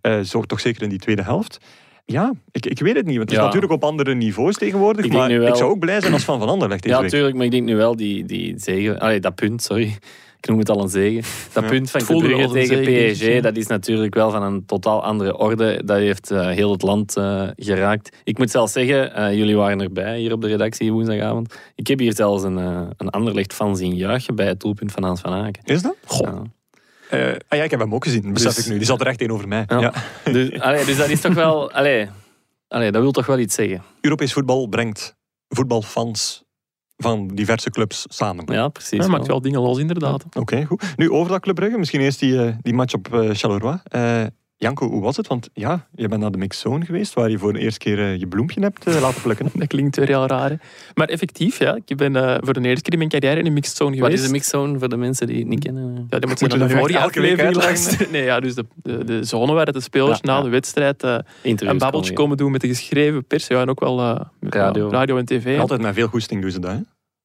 Eh zo toch zeker in die tweede helft. Ja, ik, ik weet het niet. Want het is natuurlijk op andere niveaus tegenwoordig. Ik maar wel- ik zou ook blij zijn als fan van Anderlecht deze Ja, week. tuurlijk, maar ik denk nu wel die, die zegen... Allee, dat punt, sorry. Ik noem het al een zegen. Dat Ja. punt van Het Brugge tegen zegen. PSG, dat is natuurlijk wel van een totaal andere orde. Dat heeft eh, heel het land eh, geraakt. Ik moet zelfs zeggen, eh, jullie waren erbij hier op de redactie woensdagavond. Ik heb hier zelfs een, een Anderlecht fan zien juichen bij het doelpunt van Hans van Aken. Is dat? Ja. Eh, ah ja, ik heb hem ook gezien, besef Dus- ik nu. Die zat er echt één over mij. Ja. Ja. Dus, allee, dus dat is toch wel... Allee, allee, dat wil toch wel iets zeggen. Europees voetbal brengt voetbalfans van diverse clubs samen. Ja, precies. Ja, maakt wel. dingen los inderdaad. Oké, goed. Nu over dat Club Brugge, misschien eerst die, eh, die match op eh, Charleroi. Eh, Janko, hoe was het? Want ja, je bent naar de mixzone geweest, waar je voor de eerste keer je bloempje hebt laten plukken. Dat klinkt weer heel raar. hè. Maar effectief, ja. Ik ben voor de eerste keer in mijn carrière in een mixed zone Wat geweest. is de mixzone voor de mensen die het niet kennen? Ja, dan moeten we naar dat de vorige aflevering luisteren. Nee, ja, dus de, de, de zone waar de spelers Ja, na ja. de wedstrijd eh, een babbeltje komen, komen doen met de geschreven pers. Ja, en ook wel eh, met, Radio. radio en tv. Altijd met veel goesting doen ze dat. Hè?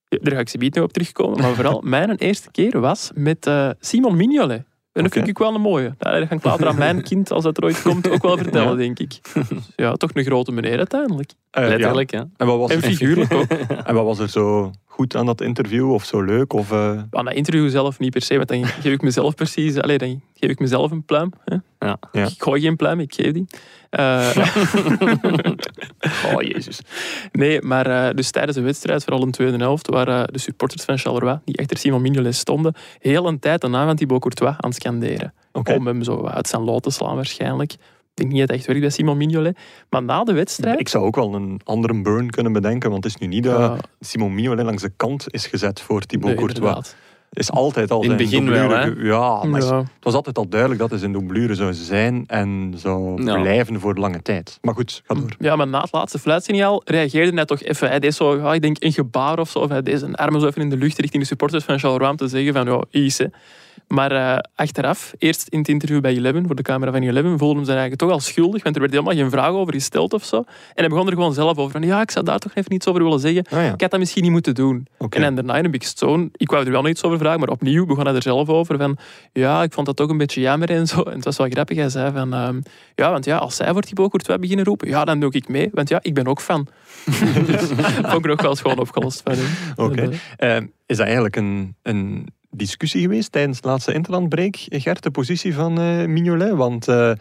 Daar ga ik ze nog op terugkomen. Maar vooral, mijn eerste keer was met eh, Simon Mignolet. En dat vind ik wel een mooie. Dat ga ik later aan mijn kind, als dat er ooit komt, ook wel vertellen, Ja. denk ik. Dus ja, toch een grote meneer uiteindelijk. Eh, ja. Letterlijk, ja. En, wat was En er, figuurlijk ook. en wat was er zo goed aan dat interview of zo leuk? Of, eh, Aan dat interview zelf niet per se, want dan geef ik mezelf precies... Allee, dan geef ik mezelf een pluim. Hè. Ja. Ja. Ik gooi geen pluim, ik geef die. Eh, Oh, jezus. Nee, maar eh, dus tijdens de wedstrijd, vooral in de tweede helft, waren de supporters van Charleroi, die achter Simon Mignolet stonden, heel een tijd de naam van Thibaut Courtois aan het scanderen. Om hem zo uit zijn lood te slaan waarschijnlijk. Denk niet dat het echt werkt bij Simon Mignolet. Maar na de wedstrijd... Ik zou ook wel een andere burn kunnen bedenken, want het is nu niet dat Ja. Simon Mignolet langs de kant is gezet voor Thibaut nee, Courtois. inderdaad. is altijd al In het begin wel, hè? Ja, maar Ja. het was altijd al duidelijk dat hij zijn doublure zou zijn en zou Ja. blijven voor lange tijd. Maar goed, ga door. Ja, maar na het laatste fluitsignaal reageerde hij toch even. Hij deed zo, ja, ik denk een gebaar of zo. Of hij deed zijn armen zo even in de lucht richting de supporters van Charleroi om te zeggen van, ja, hè. Maar eh, achteraf, eerst in het interview bij Eleven, voor de camera van Eleven, voelde hem zich eigenlijk toch al schuldig, want er werd helemaal geen vraag over gesteld of zo. En hij begon er gewoon zelf over van, ja, ik zou daar toch even iets over willen zeggen. Ah, ja. Ik had dat misschien niet moeten doen. En dan daarna in Big Stone, ik wou er wel nog iets over vragen, maar opnieuw begon hij er zelf over van, ja, ik vond dat toch een beetje jammer en zo. En het was wel grappig, hij zei van, ehm, ja, want ja, als zij voor Thibaut Courtois beginnen roepen, ja, dan doe ik mee, want ja, ik ben ook fan. dus vond ik nog wel eens gewoon opgelost van hem. Oké. En, eh, Eh, is dat eigenlijk een, een discussie geweest tijdens de laatste interlandbreak, Gert, de positie van eh Mignolet? Want eh,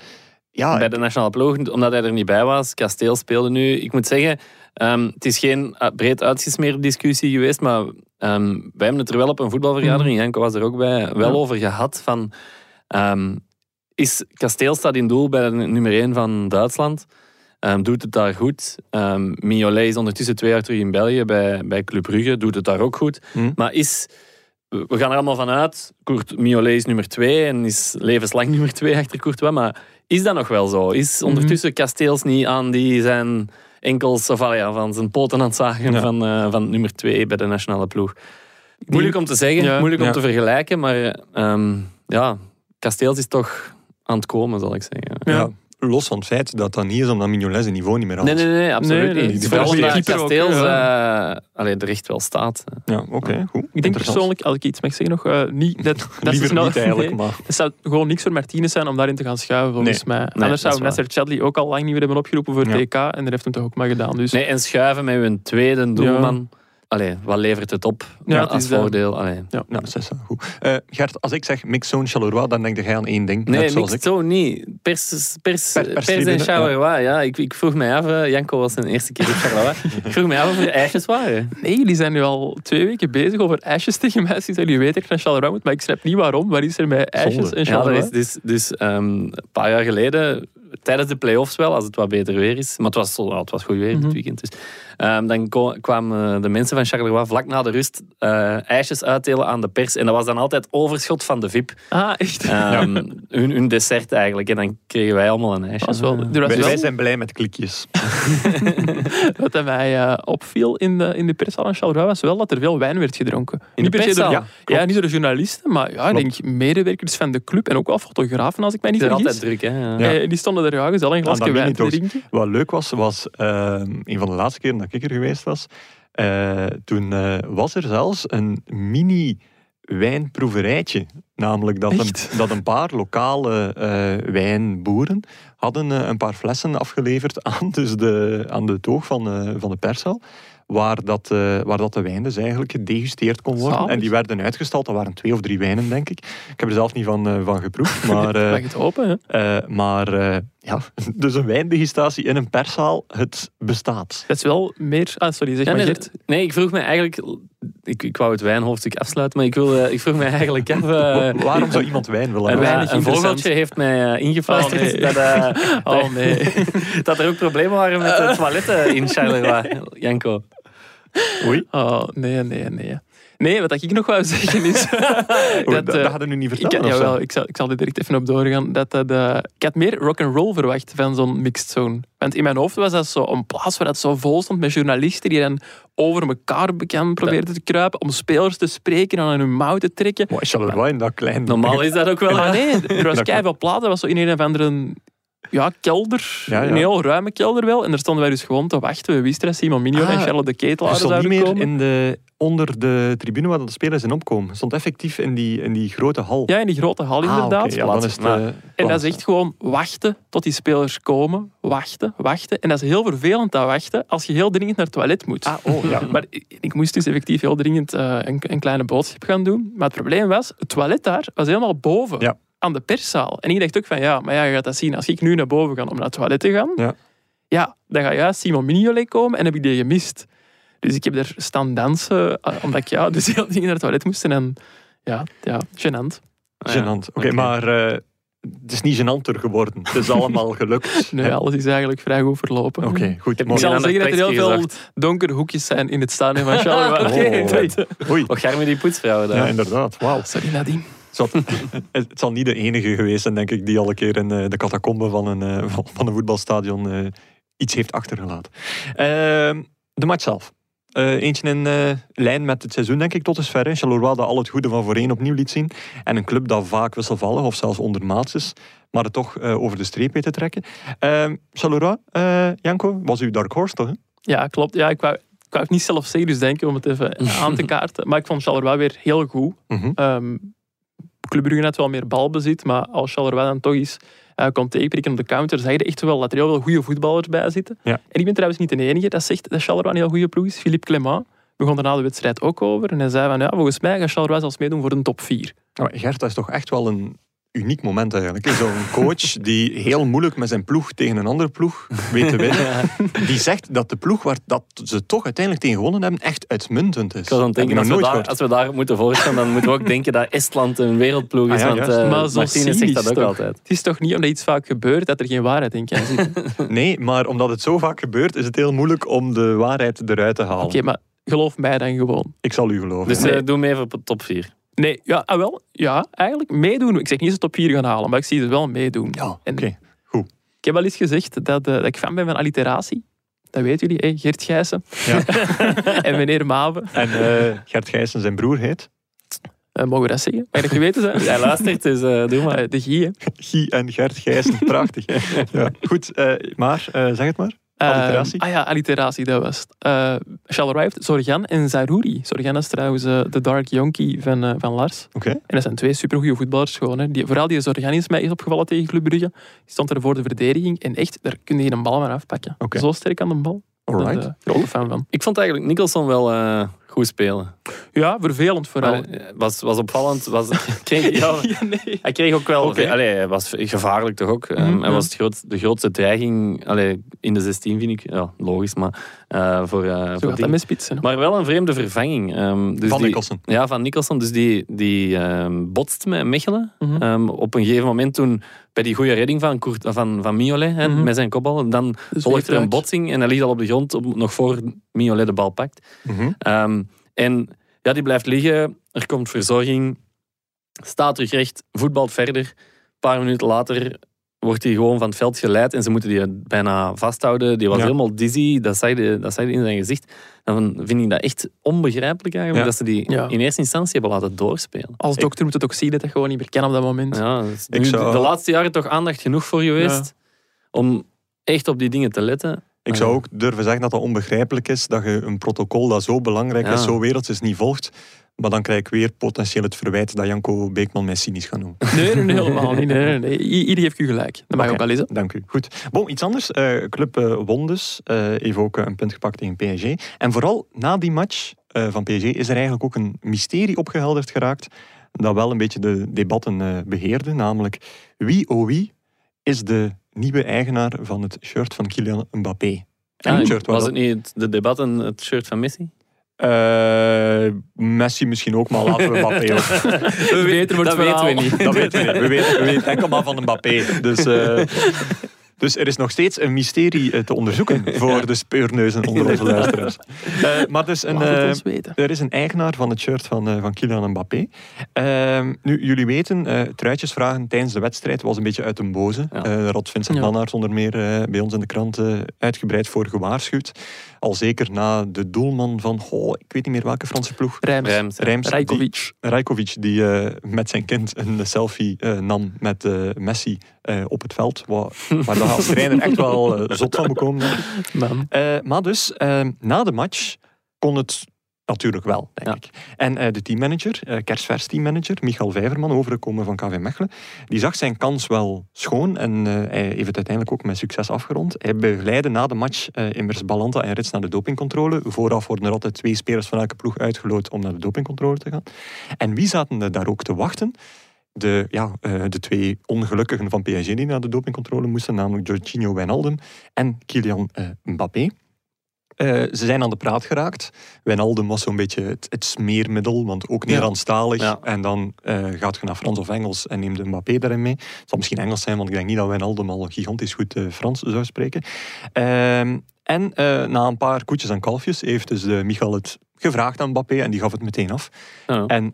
ja, bij de nationale ploeg, omdat hij er niet bij was. Kasteel speelde nu. Ik moet zeggen, ehm, het is geen uh, breed uitgesmeerde discussie geweest, maar ehm, wij hebben het er wel op een voetbalvergadering, Janko was er ook bij, wel Ja. over gehad van... ehm, is Kasteel staat in doel bij de nummer 1 van Duitsland. Doet het daar goed. Um, Mignolet is ondertussen twee jaar terug in België bij, bij Club Brugge. Doet het daar ook goed. Hm. Maar is... We we gaan er allemaal van uit. Kurt Mignolet is nummer 2 en is levenslang nummer 2 achter Courtois. Maar is dat nog wel zo? Is ondertussen Kasteels niet aan die zijn enkels of al ja, van zijn poten aan het zagen Ja. van, eh, van nummer 2 bij de nationale ploeg? Moeilijk om te zeggen, Ja. moeilijk om te vergelijken, maar ehm, ja, Kasteels is toch aan het komen, zal ik zeggen. ja, los van het feit dat dat niet is omdat Mignolet zijn niveau niet meer had. Nee, nee, nee, absoluut Nee, nee, niet. die Vooral omdat ook, Kasteels ja. eh, allee, er echt wel staat. Ja, oké, goed. Ik denk persoonlijk, als ik iets mag zeggen nog, eh, niet dat, dat Liever snel... niet eigenlijk, Nee, maar... het zou gewoon niks voor Martinez zijn om daarin te gaan schuiven, volgens mij. dat Anders is zou. Nasser Chadli ook al lang niet meer hebben opgeroepen voor Ja. TK en daar heeft hem toch ook maar gedaan. Dus Nee, en schuiven met hun tweede doelman. Allee, wat levert het op Ja, het als is dat. voordeel? Allee. ja. Nou, dat is goed. Eh, Gert, als ik zeg Mixzone Charleroi, dan denk jij aan één ding. Nee, zo niet. Pers, pers, Per- pers, en Charleroi, ja. Ik, ik vroeg mij af, eh, Janko was zijn eerste keer op Charleroi. ik vroeg mij af of er ijsjes waren. Nee, jullie zijn nu al twee weken bezig over ijsjes tegen mij. Sinds jullie weten dat ik naar Charleroi moet, maar ik snap niet waarom. Waar is er met ijsjes Zonde. en Ja, dat Charleroi? is dus, dus ehm, een paar jaar geleden, tijdens de play-offs wel, als het wat beter weer is. Maar het was, ja, het was goed weer Mhm. dit weekend. Dus, ehm, dan kwamen de mensen van Charleroi vlak na de rust eh, ijsjes uitdelen aan de pers. En dat was dan altijd overschot van de VIP. Ah, echt? Ehm, hun, hun dessert eigenlijk. En dan kregen wij allemaal een ijsje. Dat was wel, was Wij, wel wij zijn blij met klikjes. wat mij eh, opviel in de, in de pershal van Charleroi was wel dat er veel wijn werd gedronken. In niet de door, ja, niet door de journalisten, maar ja, ik denk medewerkers van de club en ook wel fotografen, als ik mij niet Het is vergis. altijd druk, hè. Ja. Die stonden er gezellig een glasje wijn drinken. Wat leuk was, was eh, een van de laatste keren dat ik er geweest was. eh, toen eh, was er zelfs een mini wijnproeverijtje. Namelijk dat een, dat een paar lokale wijnboeren hadden een paar flessen afgeleverd aan, dus de, aan de toog van, eh, van de pershal. Waar dat, eh, waar dat de wijn dus eigenlijk gedegusteerd kon worden. Zalig. En die werden uitgestald. Dat waren twee of drie wijnen, denk ik. Ik heb er zelf niet van, eh, van geproefd. Maar, eh, Mag het open, hè? eh, maar eh, ja, dus een wijndegustatie in een perszaal, het bestaat. Dat is wel meer... Ah, sorry, zeg Ja, maar nee, nee, ik vroeg me eigenlijk... Ik, ik wou het wijnhoofdstuk afsluiten, maar ik, wil, ik vroeg me eigenlijk af... Wa- Waarom zou iemand wijn willen hebben? een vogeltje heeft mij ingefluisterd Oh, nee. dat, Oh nee. dat er ook problemen waren met de toiletten in Charleroi, Janko. Oei, Oh, nee, nee, nee. Nee, wat ik nog wou zeggen is... Dat, dat, eh, dat hadden we nu niet ik, zo? jawel, ik, zal, ik zal er direct even op doorgaan. Dat, dat, eh, ik had meer rock'n'roll verwacht van zo'n mixed zone. Want in mijn hoofd was dat zo een plaats waar dat zo vol stond met journalisten die dan over elkaar bekend probeerden te kruipen om spelers te spreken en aan hun mouw te trekken. Maar Charleroi in dat klein... Normaal is dat ook wel... Maar nee, er was keihard plaats. Dat was zo in een of andere ja, kelder. Ja, ja. Een heel ruime kelder wel. En daar stonden wij dus gewoon te wachten. We wisten dat Simon Mignon en Ah, Charlotte de niet zouden meer komen. in de, onder de tribune waar de spelers in opkomen. Het stond effectief in die, in die grote hal. Ja, in die grote hal Ah, inderdaad. ja, dan is het, eh, En dat is echt gewoon wachten tot die spelers komen. Wachten, wachten. En dat is heel vervelend, dat wachten, als je heel dringend naar het toilet moet. Ah, oh, ja. Maar ik, ik moest dus effectief heel dringend eh, een, een kleine boodschap gaan doen. Maar het probleem was, het toilet daar was helemaal boven. Ja. Aan de perszaal. En ik dacht ook van, ja, maar ja, je gaat dat zien. Als ik nu naar boven ga om naar het toilet te gaan, Ja. ja, dan gaat juist Simon Mignolet komen en heb ik die gemist. Dus ik heb daar staan dansen, eh, omdat ik ja, dus heel dringend naar het toilet moest. En ja, ja, gênant. Ah, ja. Gênant. Oké, maar eh, het is niet gênanter geworden. Het is allemaal gelukt. Nee, alles is eigenlijk vrij goed verlopen. Oké, goed. Ik zal zeggen dat er heel veel donkere hoekjes zijn in het stadion van Charleroi. Oh, Oké, Oei. Och, ga met die poetsvrouwen daar. Ja, inderdaad. Wauw. Sorry Nadine. Zat- Het zal niet de enige geweest zijn, denk ik, die al een keer in eh, de catacombe van een, eh, van- een voetbalstadion eh, iets heeft achtergelaten. Ehm, de match zelf. Eentje in lijn met het seizoen, denk ik, tot dusver. Charleroi dat al het goede van voorheen opnieuw liet zien. En een club dat vaak wisselvallig of zelfs ondermaats is, maar het toch over de streep weet te trekken. Ehm Charleroi, Janko, was uw dark horse toch? hè? Ja, klopt. Ja, ik wou, ik wou niet zelf serieus denken om het even aan te kaarten. Maar ik vond Charleroi weer heel goed. Mhm. Ehm Club Brugge had wel meer balbezit, maar als Charleroi dan toch eens eh kon tegenprikken op de counter, zag je echt wel dat er heel veel goede voetballers bij zitten. Ja. En ik ben trouwens niet de enige dat zegt dat Charleroi een heel goede ploeg is. Philippe Clement begon daarna de wedstrijd ook over. En hij zei van, ja, volgens mij gaat Charleroi zelfs meedoen voor een top 4. Maar Gert, dat is toch echt wel een uniek moment eigenlijk. Zo'n coach die heel moeilijk met zijn ploeg tegen een andere ploeg weet te winnen. Die zegt dat de ploeg waar dat ze toch uiteindelijk tegen gewonnen hebben echt uitmuntend is. Ik was aan het denken, als we, daar, als we daar moeten voorstellen, dan moeten we ook denken dat Estland een wereldploeg is. Ah ja, want eh, maar zo Martinez zegt dat ook toch? altijd. Het is toch niet omdat iets vaak gebeurt dat er geen waarheid in kan zitten. Oké, Nee, maar omdat het zo vaak gebeurt, is het heel moeilijk om de waarheid eruit te halen. maar geloof mij dan gewoon. Ik zal u geloven. Dus eh, doe mee voor top 4. Nee, ja, ah, wel, ja, eigenlijk meedoen. Ik zeg niet eens top 4 gaan halen, maar ik zie het wel meedoen. ja, oké. En Ik heb al eens gezegd dat, eh, dat ik fan ben van alliteratie. Dat weten jullie, hè? Gert Gijssen Ja. en meneer Maven. En eh, Gert Gijssen, zijn broer heet? Eh, mogen we dat zeggen? Mag ik dat geweten zijn? Hij luistert, dus eh, doe maar. De Guy, hè. Guy en Gert Gijssen, prachtig. ja. Goed, eh, maar eh, zeg het maar. Alliteratie? Eh, ah ja, alliteratie, dat was het. Uh, Charleroi heeft Zorgan en Zarouri. Zorgan is trouwens eh, de dark yonkie van, eh, van Lars. Oké. En dat zijn twee supergoeie voetballers gewoon. Hè. Die, vooral die Zorgan is mij is opgevallen tegen Club Brugge. Die stond er voor de verdediging. En echt, daar kun je een bal maar afpakken. Oké. Zo sterk aan de bal. Alright. Eh, grote fan van. Ik vond eigenlijk Nicholson wel eh, goed spelen. Ja, vervelend vooral. Maar, eh, was, was opvallend. Was, kreeg, ja, ja, nee. hij kreeg ook wel... Allee, hij was gevaarlijk toch ook. Ehm, Mhm, hij was het groot, de grootste dreiging allee, in de 16, vind ik. Ja, logisch, maar eh, voor, eh, Zo voor gaat dat dingen. met spitsen. hè. Maar wel een vreemde vervanging. Ehm, dus Van die- Nicholson. Ja, van Nicholson. Dus die, die ehm, botst met Mechelen. Mhm. Ehm, op een gegeven moment toen, bij die goede redding van, Koert, van, van Miolet, hè, Mhm. met zijn kopbal, dan Dus volgt er een botsing en hij ligt al op de grond op- nog voor Miolet de bal pakt. Mhm. Ehm, en ja, die blijft liggen. Er komt verzorging. Staat terug recht. Voetbalt verder. Een paar minuten later wordt hij gewoon van het veld geleid. En ze moeten die bijna vasthouden. Die was Ja. helemaal dizzy. Dat zag, je, dat zag je in zijn gezicht. Dan vind ik dat echt onbegrijpelijk eigenlijk. Ja. Dat ze die Ja. in eerste instantie hebben laten doorspelen. Als dokter moet het ook zien dat hij gewoon niet meer kan op dat moment. Ja, dat is Ik nu zou- de laatste jaren toch aandacht genoeg voor geweest. Om echt op die dingen te letten. Ik zou ook durven zeggen dat het onbegrijpelijk is dat je een protocol dat zo belangrijk Ja. is, zo werelds is, niet volgt. Maar dan krijg ik weer potentieel het verwijt dat Janko Beekman mij cynisch gaat noemen. Nee, nee, nee, helemaal niet. Nee, nee, nee. I- Ieder heeft u gelijk. Dat mag Oké. ook wel eens. hè. Dank u. Goed. Bon, iets anders. Eh, Club eh, won dus. Eh, heeft ook een punt gepakt tegen PSG. En vooral na die match van PSG is er eigenlijk ook een mysterie opgehelderd geraakt. Dat wel een beetje de debatten eh, beheerde. Namelijk, wie oh wie is de nieuwe eigenaar van het shirt van Kylian Mbappé? En Ah, het shirt was dat- het niet het debat en het shirt van Messi? Eh, Messi misschien ook, maar laten we Mbappé ook. We weten dat weten we niet. Dat weten we niet. We weten, we weten enkel maar van Mbappé. Dus, eh, dus er is nog steeds een mysterie eh, te onderzoeken voor de speurneuzen onder onze luisteraars. Eh, maar dus een, eh, er is een eigenaar van het shirt van, van Kylian Mbappé. Ehm, nu, jullie weten, truitjes vragen tijdens de wedstrijd was een beetje uit een boze. Ja. Daar had Vincent Ja. Mannaert onder meer bij ons in de krant uitgebreid voor gewaarschuwd. Al zeker na de doelman van, oh, ik weet niet meer welke Franse ploeg. Rijms. Rijms. Rijms, die-. Rijkovic die eh, met zijn kind een selfie eh, nam met eh, Messi eh, op het veld. Waar, waar dat als trainer echt wel zot van. Eh, maar dus, na de match kon het natuurlijk wel, denk Ja. ik. En eh, de teammanager, eh kerstvers teammanager, Michael Vijverman, overgekomen van KV Mechelen, die zag zijn kans wel schoon en eh, hij heeft het uiteindelijk ook met succes afgerond. Hij begeleidde na de match immers Balanta en Rits naar de dopingcontrole. Vooraf worden er altijd twee spelers van elke ploeg uitgeloot om naar de dopingcontrole te gaan. En wie zaten er daar ook te wachten? De, ja, de twee ongelukkigen van PSG die naar de dopingcontrole moesten, namelijk Jorginho Wijnaldum en Kylian Mbappé. Eh, ze zijn aan de praat geraakt. Wijnaldum was zo'n beetje het, het smeermiddel, want ook. Nederlandstalig. Ja. En dan eh, gaat je naar Frans of Engels en neemt Mbappé daarin mee. Het zal misschien Engels zijn, want ik denk niet dat Wijnaldum al gigantisch goed eh, Frans zou spreken. Ehm, en na een paar koetjes en kalfjes heeft dus Michal het gevraagd aan Mbappé en die gaf het meteen af. Ja, En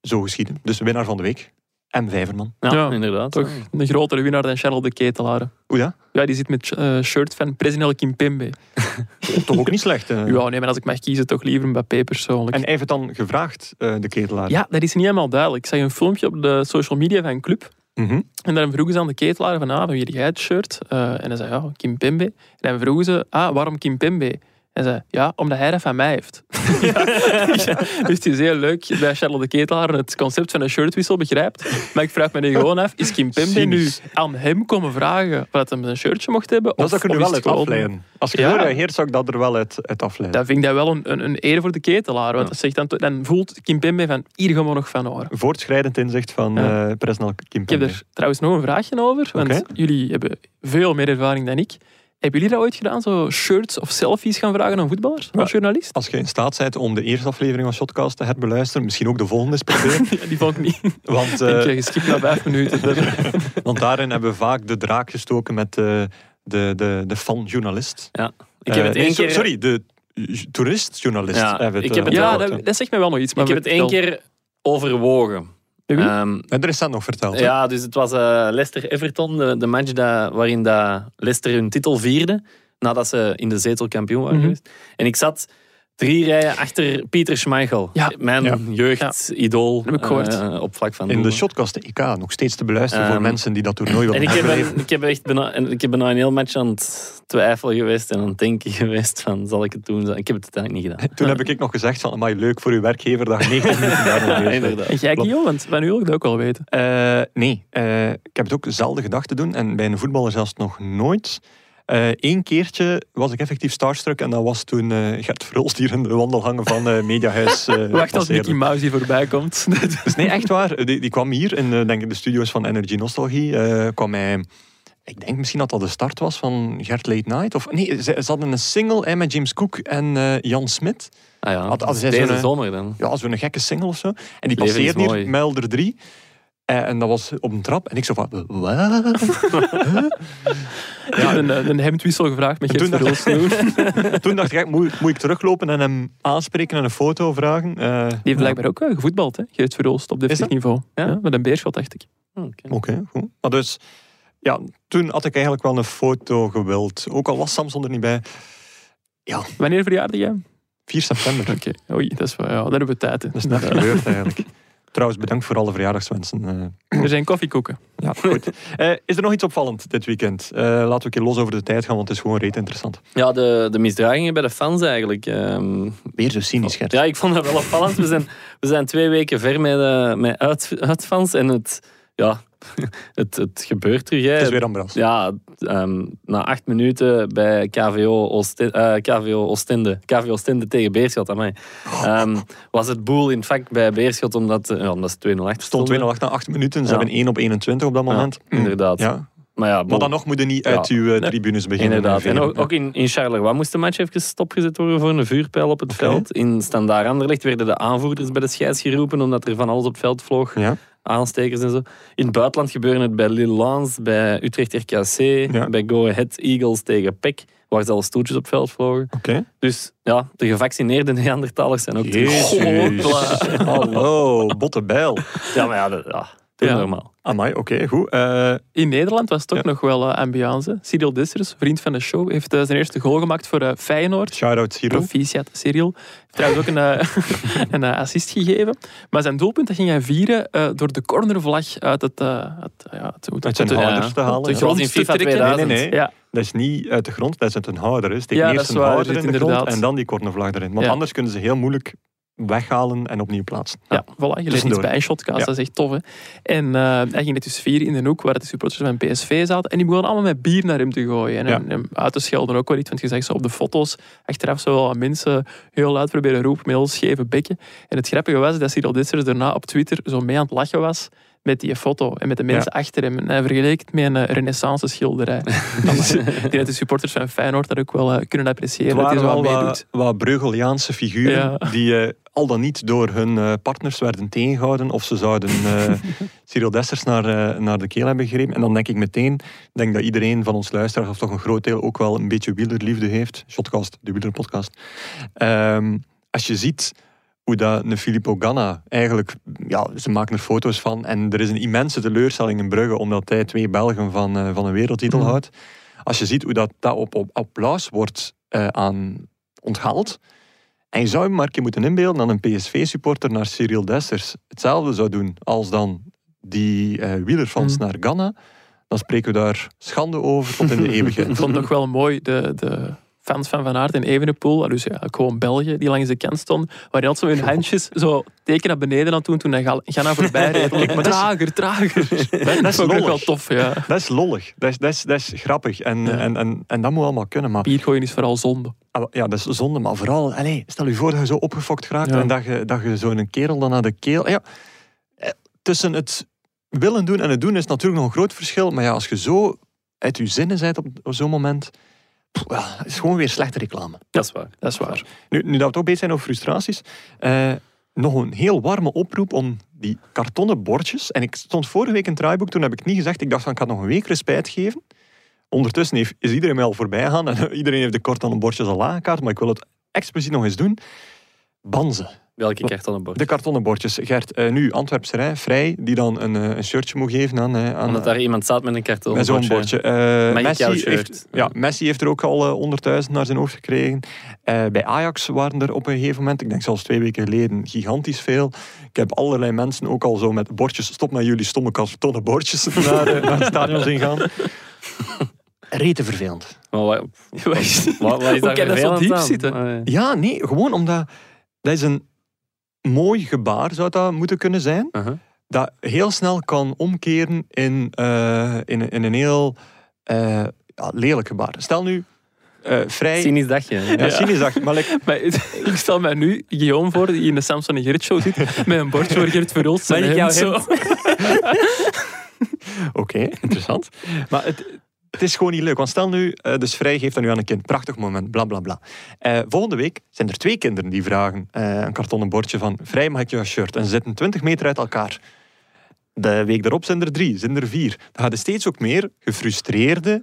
zo geschieden. Dus winnaar van de week. M. Vijverman. ja, Ja, inderdaad. Toch een grotere winnaar dan Charles de Ketelaar. Hoe ja? Ja, die zit met eh, shirt van president Kimpembe. Toch ook niet slecht. eh. Ja, nee, maar als ik mag kiezen, toch liever Mbappé persoonlijk. En hij heeft het dan gevraagd, eh, de ketelaar. Ja, dat is niet helemaal duidelijk. Ik zag een filmpje op de social media van een club. Mhm. En dan vroegen ze aan de ketelaar van, ah, van wie heb jij het shirt? Eh, en hij zei, ja, Kim Pembe. En dan vroegen ze, ah, waarom Kim Pembe? En zei, ja, omdat hij dat van mij heeft. ja, ja. Dus het is heel leuk dat Charles de Ketelaar het concept van een shirtwissel begrijpt. Maar ik vraag me nu gewoon af, is Kim Pembe nu aan hem komen vragen wat hij een shirtje mocht hebben? Dat zou ik er wel uit afleiden. Als je Ja. reageert, zou ik dat er wel uit, uit afleiden. Dan vind ik dat wel een, een, een eer voor de ketelaar. Want Ja. dat zegt dan, dan voelt Kim Pembe van, hier gaan we nog van horen. Voortschrijdend inzicht van Ja. Presnel Kim Ik heb er trouwens nog een vraagje over, want jullie hebben veel meer ervaring dan ik. Hebben jullie dat ooit gedaan, zo shirts of selfies gaan vragen aan voetballers, als Ja. journalist? Als je in staat bent om de eerste aflevering van Shotcast te herbeluisteren, misschien ook de volgende eens proberen. Ja, die vond ik niet. want, Ik eh, denk, je skipt na vijf minuten. want daarin hebben we vaak de draak gestoken met de, de, de, de fan-journalist. Ja. Ik heb Eh, het één keer... Sorry, de toerist-journalist. Ja, ik heb eh, het ja, dat, dat zegt mij wel nog iets. Maar Ik heb het één keer overwogen. Ehm, En er is dat nog verteld. hè? ja, dus het was eh, Leicester-Everton, de, de match dat, waarin dat Leicester hun titel vierde, nadat ze in de zetel kampioen waren Mhm. geweest. En ik zat drie rijen achter Pieter Schmeichel, Ja. Ja. mijn jeugdidool heb ik gehoord. eh, op vlak van In de. Shotcast EK nog steeds te beluisteren voor Ehm, mensen die dat toernooi En willen ik heb, een- ik heb echt bijna, en ik heb bijna een heel match aan het twijfelen geweest en aan het denken geweest van, zal ik het doen? Ik heb het uiteindelijk niet gedaan. Toen heb ik nog gezegd van, amai, leuk voor uw werkgever dat je 90 minuten. Inderdaad. En jij, want van u wil ik dat ook wel weten. Eh, nee, eh, ik heb het ook zelden gedacht te doen en bij een voetballer zelfs nog nooit. Eén keertje was ik effectief starstruck en dat was toen eh, Gert Verhulst hier in de wandelgangen van eh Mediahuis eh Wacht als. Mickey Mouse hier voorbij komt. Dus nee, echt waar. Die, die kwam hier in eh, denk ik, de studio's van Energy Nostalgie. eh, kwam hij, ik denk misschien dat dat de start was van Gert Late Night. Of, nee, ze, ze hadden een single eh, met James Cook en eh, Jan Smit. Ah ja, Had- had deze zomer dan. Ja, zo'n gekke single of zo. En die passeerde hier. Melder 3. Eh, en dat was op een trap. En ik zo van, wat? Ik heb een, een hemdwissel gevraagd met Gert toen- Verhulst. Toen dacht ik, moet, moet ik teruglopen en hem aanspreken en een foto vragen? Eh, Die heeft blijkbaar ook eh, gevoetbald, hè? Geert Verhulst, op dat? niveau. Ja? Ja, met een beerschot, dacht ik. Oké. Oké, goed. Maar dus, ja, toen had ik eigenlijk wel een foto gewild. Ook al was Samson er niet bij. Wanneer verjaarde jij? 4 september. Oké, oei, dat is wel, ja, daar hebben we tijd. hè. Dat is net gebeurd eigenlijk. Trouwens, bedankt voor alle verjaardagswensen. eh. Er zijn koffiekoeken. ja, goed. Eh, is er nog iets opvallend dit weekend? Eh, laten we een keer los over de tijd gaan, want het is gewoon reet interessant. Ja, de, de misdragingen bij de fans eigenlijk. ehm, Weer zo cynisch, Gert. ja, ik vond dat wel opvallend. We zijn, we zijn twee weken ver met, eh, met uit, uitfans en het, ja, het, het gebeurt terug. hè. Het is weer Ambras. Ja, ehm, na acht minuten bij KVO Oostende, eh, KVO Oostende, KVO Oostende tegen Beerschot, amai, Ehm, was het boel in het vak bij Beerschot omdat, ja, omdat ze 2-0 achter stond 2-0 achter na 8 minuten. Ze Ja. hebben 1 op 21 op dat moment. Hm. inderdaad. Ja. Maar ja, Maar dan nog moet je niet uit Ja. uw eh, tribunes beginnen. inderdaad. En ook, ook in, in Charleroi moest de match even stopgezet worden voor een vuurpijl op het veld. In Standaard Anderlecht werden de aanvoerders bij de scheids geroepen omdat er van alles op het veld vloog. Ja. Aanstekers en zo. In het buitenland gebeurde het bij Lille bij Utrecht RKC, Ja. bij Go Ahead Eagles tegen PEC, waar zelfs stoeltjes op veld vlogen. Oké. Dus ja, de gevaccineerde Neandertalers zijn ook. Jezus. Hallo, botte bijl. Ja, maar ja, dat, ja, doe Ja. normaal. Amai, oké, goed. Eh, In Nederland was het ook Ja. nog wel eh, ambiance. Cyril Dessers, vriend van de show, heeft eh, zijn eerste goal gemaakt voor eh, Feyenoord. Shout-out Cyril. Proficiat, Cyril. Heeft trouwens ook een, eh, een assist gegeven. Maar zijn doelpunt dat ging hij vieren eh, door de cornervlag uit het... eh, uit, ja, het, Uit zijn de- houders te halen. de in grond te FIFA trekken. 2000. Nee, nee, nee. Ja, Dat is niet uit de grond, dat is uit een houder. Steek Ja, eerst een houder in de grond inderdaad. en dan die cornervlag erin. Want Ja. anders kunnen ze heel moeilijk weghalen en opnieuw plaatsen. ja, voilà. Je leert iets bij een shotcast, Ja. dat is echt tof. Hè. En eh, hij ging net dus vieren in de hoek waar de supporters van PSV zaten. En die begonnen allemaal met bier naar hem te gooien. En Ja. hem, hem uit te schelden ook wel iets. Want je zag zo op de foto's, achteraf zo wel mensen heel luid proberen roepen met heel scheve bekken. En het grappige was dat Cyril Dessers daarna op Twitter zo mee aan het lachen was met die foto en met de mensen achter hem. En hij vergeleek het met een renaissance schilderij. dus, ik denk dat de supporters van Feyenoord dat ook wel eh, kunnen appreciëren. Het Dat hij waren zo wel wat wat, Breugeliaanse figuren Ja. die eh, al dan niet door hun eh, partners werden tegengehouden of ze zouden eh Cyril Dessers naar, eh, naar de keel hebben gegrepen. En dan denk ik meteen, denk dat iedereen van ons luisteraars, of toch een groot deel, ook wel een beetje wielerliefde heeft. Shotcast, de wielerpodcast. Ehm, als je ziet hoe dat een Filippo Ganna eigenlijk, ja, ze maken er foto's van en er is een immense teleurstelling in Brugge omdat hij twee Belgen van, van een wereldtitel houdt. Als je ziet hoe dat, dat op, op applaus wordt aan onthaald. En je zou je maar moeten inbeelden dat een PSV-supporter naar Cyril Dessers hetzelfde zou doen als dan die eh wielerfans Mhm. naar Ghana. Dan spreken we daar schande over tot in de Ik eeuwigheid. vond het nog wel mooi, de, de fans van Van Aert en Evenepoel, dus ja, gewoon België, die langs de kant stonden, waar altijd zo hun handjes zo teken naar beneden aan het doen toen hij Ghana voorbij reed. Kijk, maar dat is- trager, trager. dat is ook wel tof, ja. Dat is lollig. Dat is, dat is, dat is grappig. En, Ja. en, en, en dat moet allemaal kunnen. Maar Biergooien is vooral zonde. Ah, Ja, dat is zonde, maar vooral, allez, stel je voor dat je zo opgefokt raakt Ja. en dat je, dat je zo'n kerel dan naar de keel... Ja, eh, tussen het willen doen en het doen is natuurlijk nog een groot verschil, maar ja, als je zo uit je zinnen bent op, zo'n moment, ja, het is gewoon weer slechte reclame. Dat is waar. Dat is waar. Nu, nu dat we toch bezig zijn over frustraties, eh, nog een heel warme oproep om die kartonnen bordjes, en ik stond vorige week in het draaiboek, toen heb ik niet gezegd, ik dacht van ik nog een week respijt geven. Ondertussen heeft, is iedereen mij al voorbij gegaan en iedereen heeft de kartonnen bordjes al aangekaart, maar ik wil het expliciet nog eens doen. Banzen. Welke kartonnen bord? De kartonnen bordjes. Gert, eh, nu Antwerpserij, Vrij, die dan een, eh, een shirtje moet geven aan... eh, aan Omdat daar iemand staat met een kartonnen met zo'n bordje. bordje. Messi, shirt? heeft, ja, Messi heeft er ook al eh, 100.000 naar zijn hoofd gekregen. Bij Ajax waren er op een gegeven moment, ik denk zelfs twee weken geleden, gigantisch veel. Ik heb allerlei mensen ook al zo met bordjes, stop met jullie stomme kartonnen bordjes, naar, naar het stadion zien gaan. Rete vervelend. Maar wat, Wat is- wat, wat is Hoe daar kan dat zo diep zitten? Ja, nee, gewoon omdat dat is een mooi gebaar zou dat moeten kunnen zijn. Dat heel snel kan omkeren in, eh, in, een- in een heel eh, ja, lelijk gebaar. Stel nu, eh, vrij... Cynisch dagje. ja, cynisch dag, maar like, Maar ik stel mij nu Guillaume voor, die in de Samson en Gert show zit, met een bordje waar Gert Verhulst zijn. Oké, interessant. Maar het, het is gewoon niet leuk. Want stel nu, eh, dus Vrij geeft dat nu aan een kind. Prachtig moment, bla bla bla. Eh, volgende week zijn er twee kinderen die vragen eh, een kartonnen bordje van Vrij, mag ik jouw shirt? En ze zitten 20 meter uit elkaar. De week daarop zijn er drie, zijn er vier. Dan gaat er steeds ook meer gefrustreerde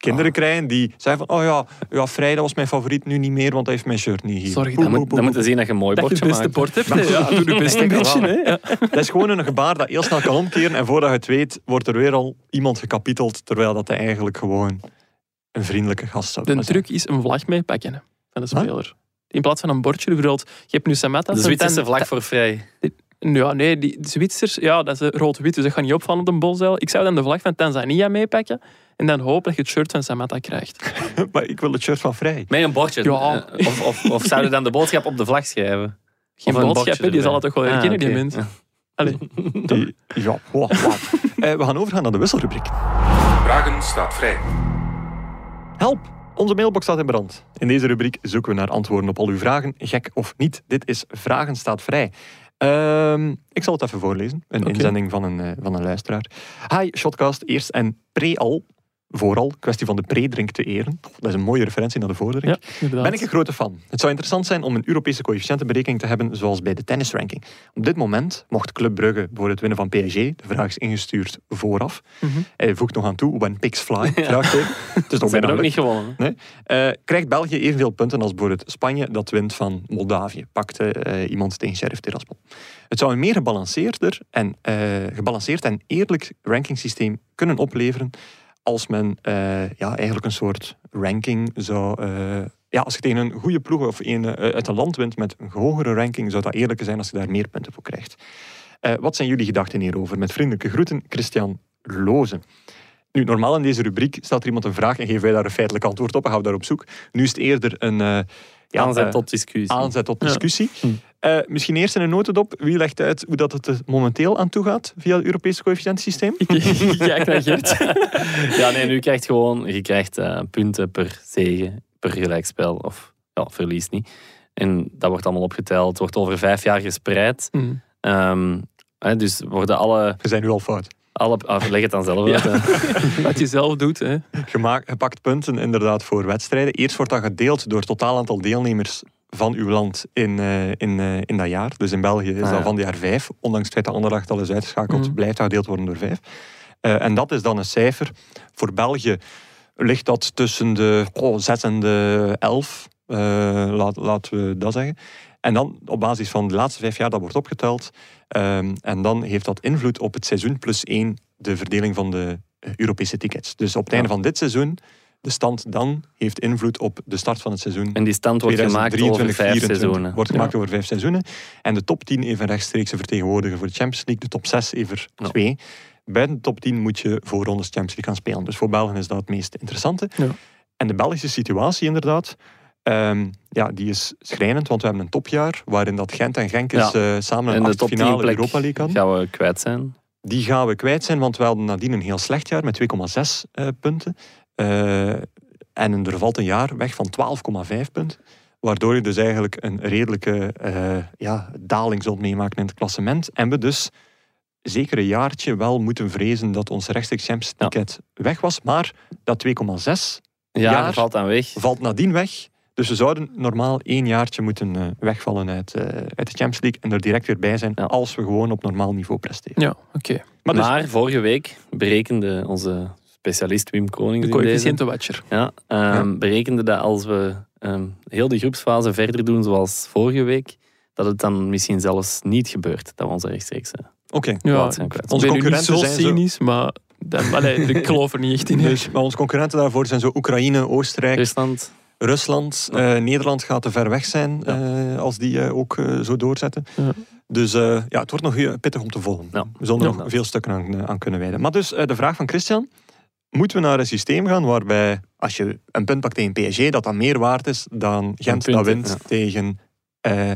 kinderen krijgen die zeggen van, oh ja, ja, Vrij, dat was mijn favoriet, nu niet meer, want hij heeft mijn shirt niet hier. Sorry, Dan moet, dan je zien dat je een mooi Dat je bordje het beste maakt. bord hebt. Ja, doe je best een denk beetje. wel. Hè. Ja. Dat is gewoon een gebaar dat heel snel kan omkeren. En voordat je het weet, wordt er weer al iemand gekapiteld. Terwijl dat hij eigenlijk gewoon een vriendelijke gast zou De truc is een vlag meepakken van de Huh? speler. In plaats van een bordje, bijvoorbeeld, je hebt nu Samatta. De zijn Zwitserse vlag voor vrij. Ja, nee, die Zwitsers, ja, dat is rood-wit, dus dat gaat niet opvallen op een bolzeil. Ik zou dan de vlag van Tanzania meepakken en dan hopen dat je het shirt van Samatta krijgt. Maar ik wil het shirt van Vrij. Met een bordje. Ja. Eh, Of, of, of zouden dan de boodschap op de vlag schrijven? Geen Of een boodschap, die zal het toch wel Ah, herkennen, die oké. mens. Ja. Allee. Die, ja, wow, wow. Eh, we gaan overgaan naar de wisselrubriek. Vragen staat vrij. Help! Onze mailbox staat in brand. In deze rubriek zoeken we naar antwoorden op al uw vragen, gek of niet. Dit is Vragen staat vrij. Ehm, ik zal het even voorlezen. Een inzending van een, eh, van een luisteraar. Hi, Shotcast. Eerst en pre-al, vooral, kwestie van de pre-drink te eren. Dat is een mooie referentie naar de voordrink. Ja. Ben ik een grote fan. Het zou interessant zijn om een Europese coëfficiëntenberekening te hebben, zoals bij de tennisranking. Op dit moment mocht Club Brugge voor het winnen van PSG, de vraag is ingestuurd vooraf. Mhm. Hij voegt nog aan toe, when pigs fly, vraagteken. Het is nog bijna ook niet gewonnen. Nee. Eh, krijgt België evenveel punten als bijvoorbeeld Spanje dat wint van Moldavië, pakte eh, iemand tegen Sheriff Tiraspol. Het zou een meer gebalanceerder en, eh, gebalanceerd en eerlijk rankingsysteem kunnen opleveren als men eh, ja, eigenlijk een soort ranking zou... eh, ja, als je tegen een goede ploeg of een eh, uit een land wint met een hogere ranking, zou dat eerlijker zijn als je daar meer punten voor krijgt. Wat zijn jullie gedachten hierover? Met vriendelijke groeten, Christian Lozen. Nu, normaal in deze rubriek stelt er iemand een vraag en geven wij daar een feitelijk antwoord op en gaan we daar op zoek. Nu is het eerder een ja, Aanzet tot discussie. aanzet tot discussie. Hm. Eh, misschien eerst in een notendop. Wie legt uit hoe dat het er momenteel aan toe gaat via het Europese coëfficiëntensysteem? Ik, ik kijk naar Gert. Ja, nee, nu krijgt gewoon, je krijgt eh, punten per zege, per gelijkspel of ja, verlies niet. En dat wordt allemaal opgeteld, wordt over vijf jaar gespreid. Mhm. Ehm, Hè, dus worden alle... We zijn nu al fout. alle ah, leg het dan zelf Ja. uit. Wat je zelf doet. Hè. Je, maakt, je pakt punten inderdaad voor wedstrijden. Eerst wordt dat gedeeld door het totaal aantal deelnemers van uw land in, eh, in, eh, in dat jaar. Dus in België is Ah, dat van het jaar vijf. Ondanks het feit dat Anderlecht al is uitgeschakeld, Mhm. blijft dat gedeeld worden door vijf. Eh, en dat is dan een cijfer. Voor België ligt dat tussen de oh, 6 en de 11. Eh, laat, laten we dat zeggen. En dan op basis van de laatste vijf jaar, dat wordt opgeteld. Ehm, en dan heeft dat invloed op het seizoen plus één, de verdeling van de Europese tickets. Dus op het einde van dit seizoen, de stand dan heeft invloed op de start van het seizoen. En die stand wordt gemaakt over 2023, vijf 24. seizoenen. Wordt gemaakt over vijf seizoenen. En de top 10 even rechtstreeks vertegenwoordiger voor de Champions League. De top 6 even Ja. 2. Bij de top 10 moet je voorrondes Champions League gaan spelen. Dus voor België is dat het meest interessante. Ja. En de Belgische situatie inderdaad, ehm, ja, die is schrijnend. Want we hebben een topjaar waarin dat Gent en Genk is, eh, samen En een de achtste top 10 finale Europa League hadden. gaan we kwijt zijn. Die gaan we kwijt zijn, want we hadden nadien een heel slecht jaar met 2,6 eh, punten. Eh, en er valt een jaar weg van 12,5 punten. Waardoor je dus eigenlijk een redelijke eh, ja, daling zult meemaken in het klassement. En we dus zeker een jaartje wel moeten vrezen dat ons rechtstreeks Champions Ja. ticket weg was. Maar dat 2,6 Ja, Jaar. valt dan weg. valt nadien weg. Dus we zouden normaal één jaartje moeten eh, wegvallen uit, eh, uit de Champions League en er direct weer bij zijn Ja. als we gewoon op normaal niveau presteren. Ja, oké. Maar Maar, dus- vorige week berekende onze specialist Wim Konings De coëfficiëntenwatcher. ja, ehm, berekende dat als we ehm, heel de groepsfase verder doen zoals vorige week, dat het dan misschien zelfs niet gebeurt dat we onze rechtstreeks Oké. Ja, plaats zijn kwijt. Onze niet concurrenten zo zijn zo- cynisch, maar dan, allee, ik geloof er niet echt in. Dus, maar onze concurrenten daarvoor zijn zo Oekraïne, Oostenrijk, Rusland, Rusland. eh, Nederland gaat te ver weg zijn eh, als die eh, ook zo doorzetten. Ja. Dus eh, ja, het wordt nog pittig om te volgen. Ja. We zullen er Ja. nog veel stukken aan, aan kunnen wijden. Maar dus eh, de vraag van Christian. Moeten we naar een systeem gaan waarbij als je een punt pakt tegen PSG, dat dat meer waard is dan Gent dat punten, wint ja. tegen eh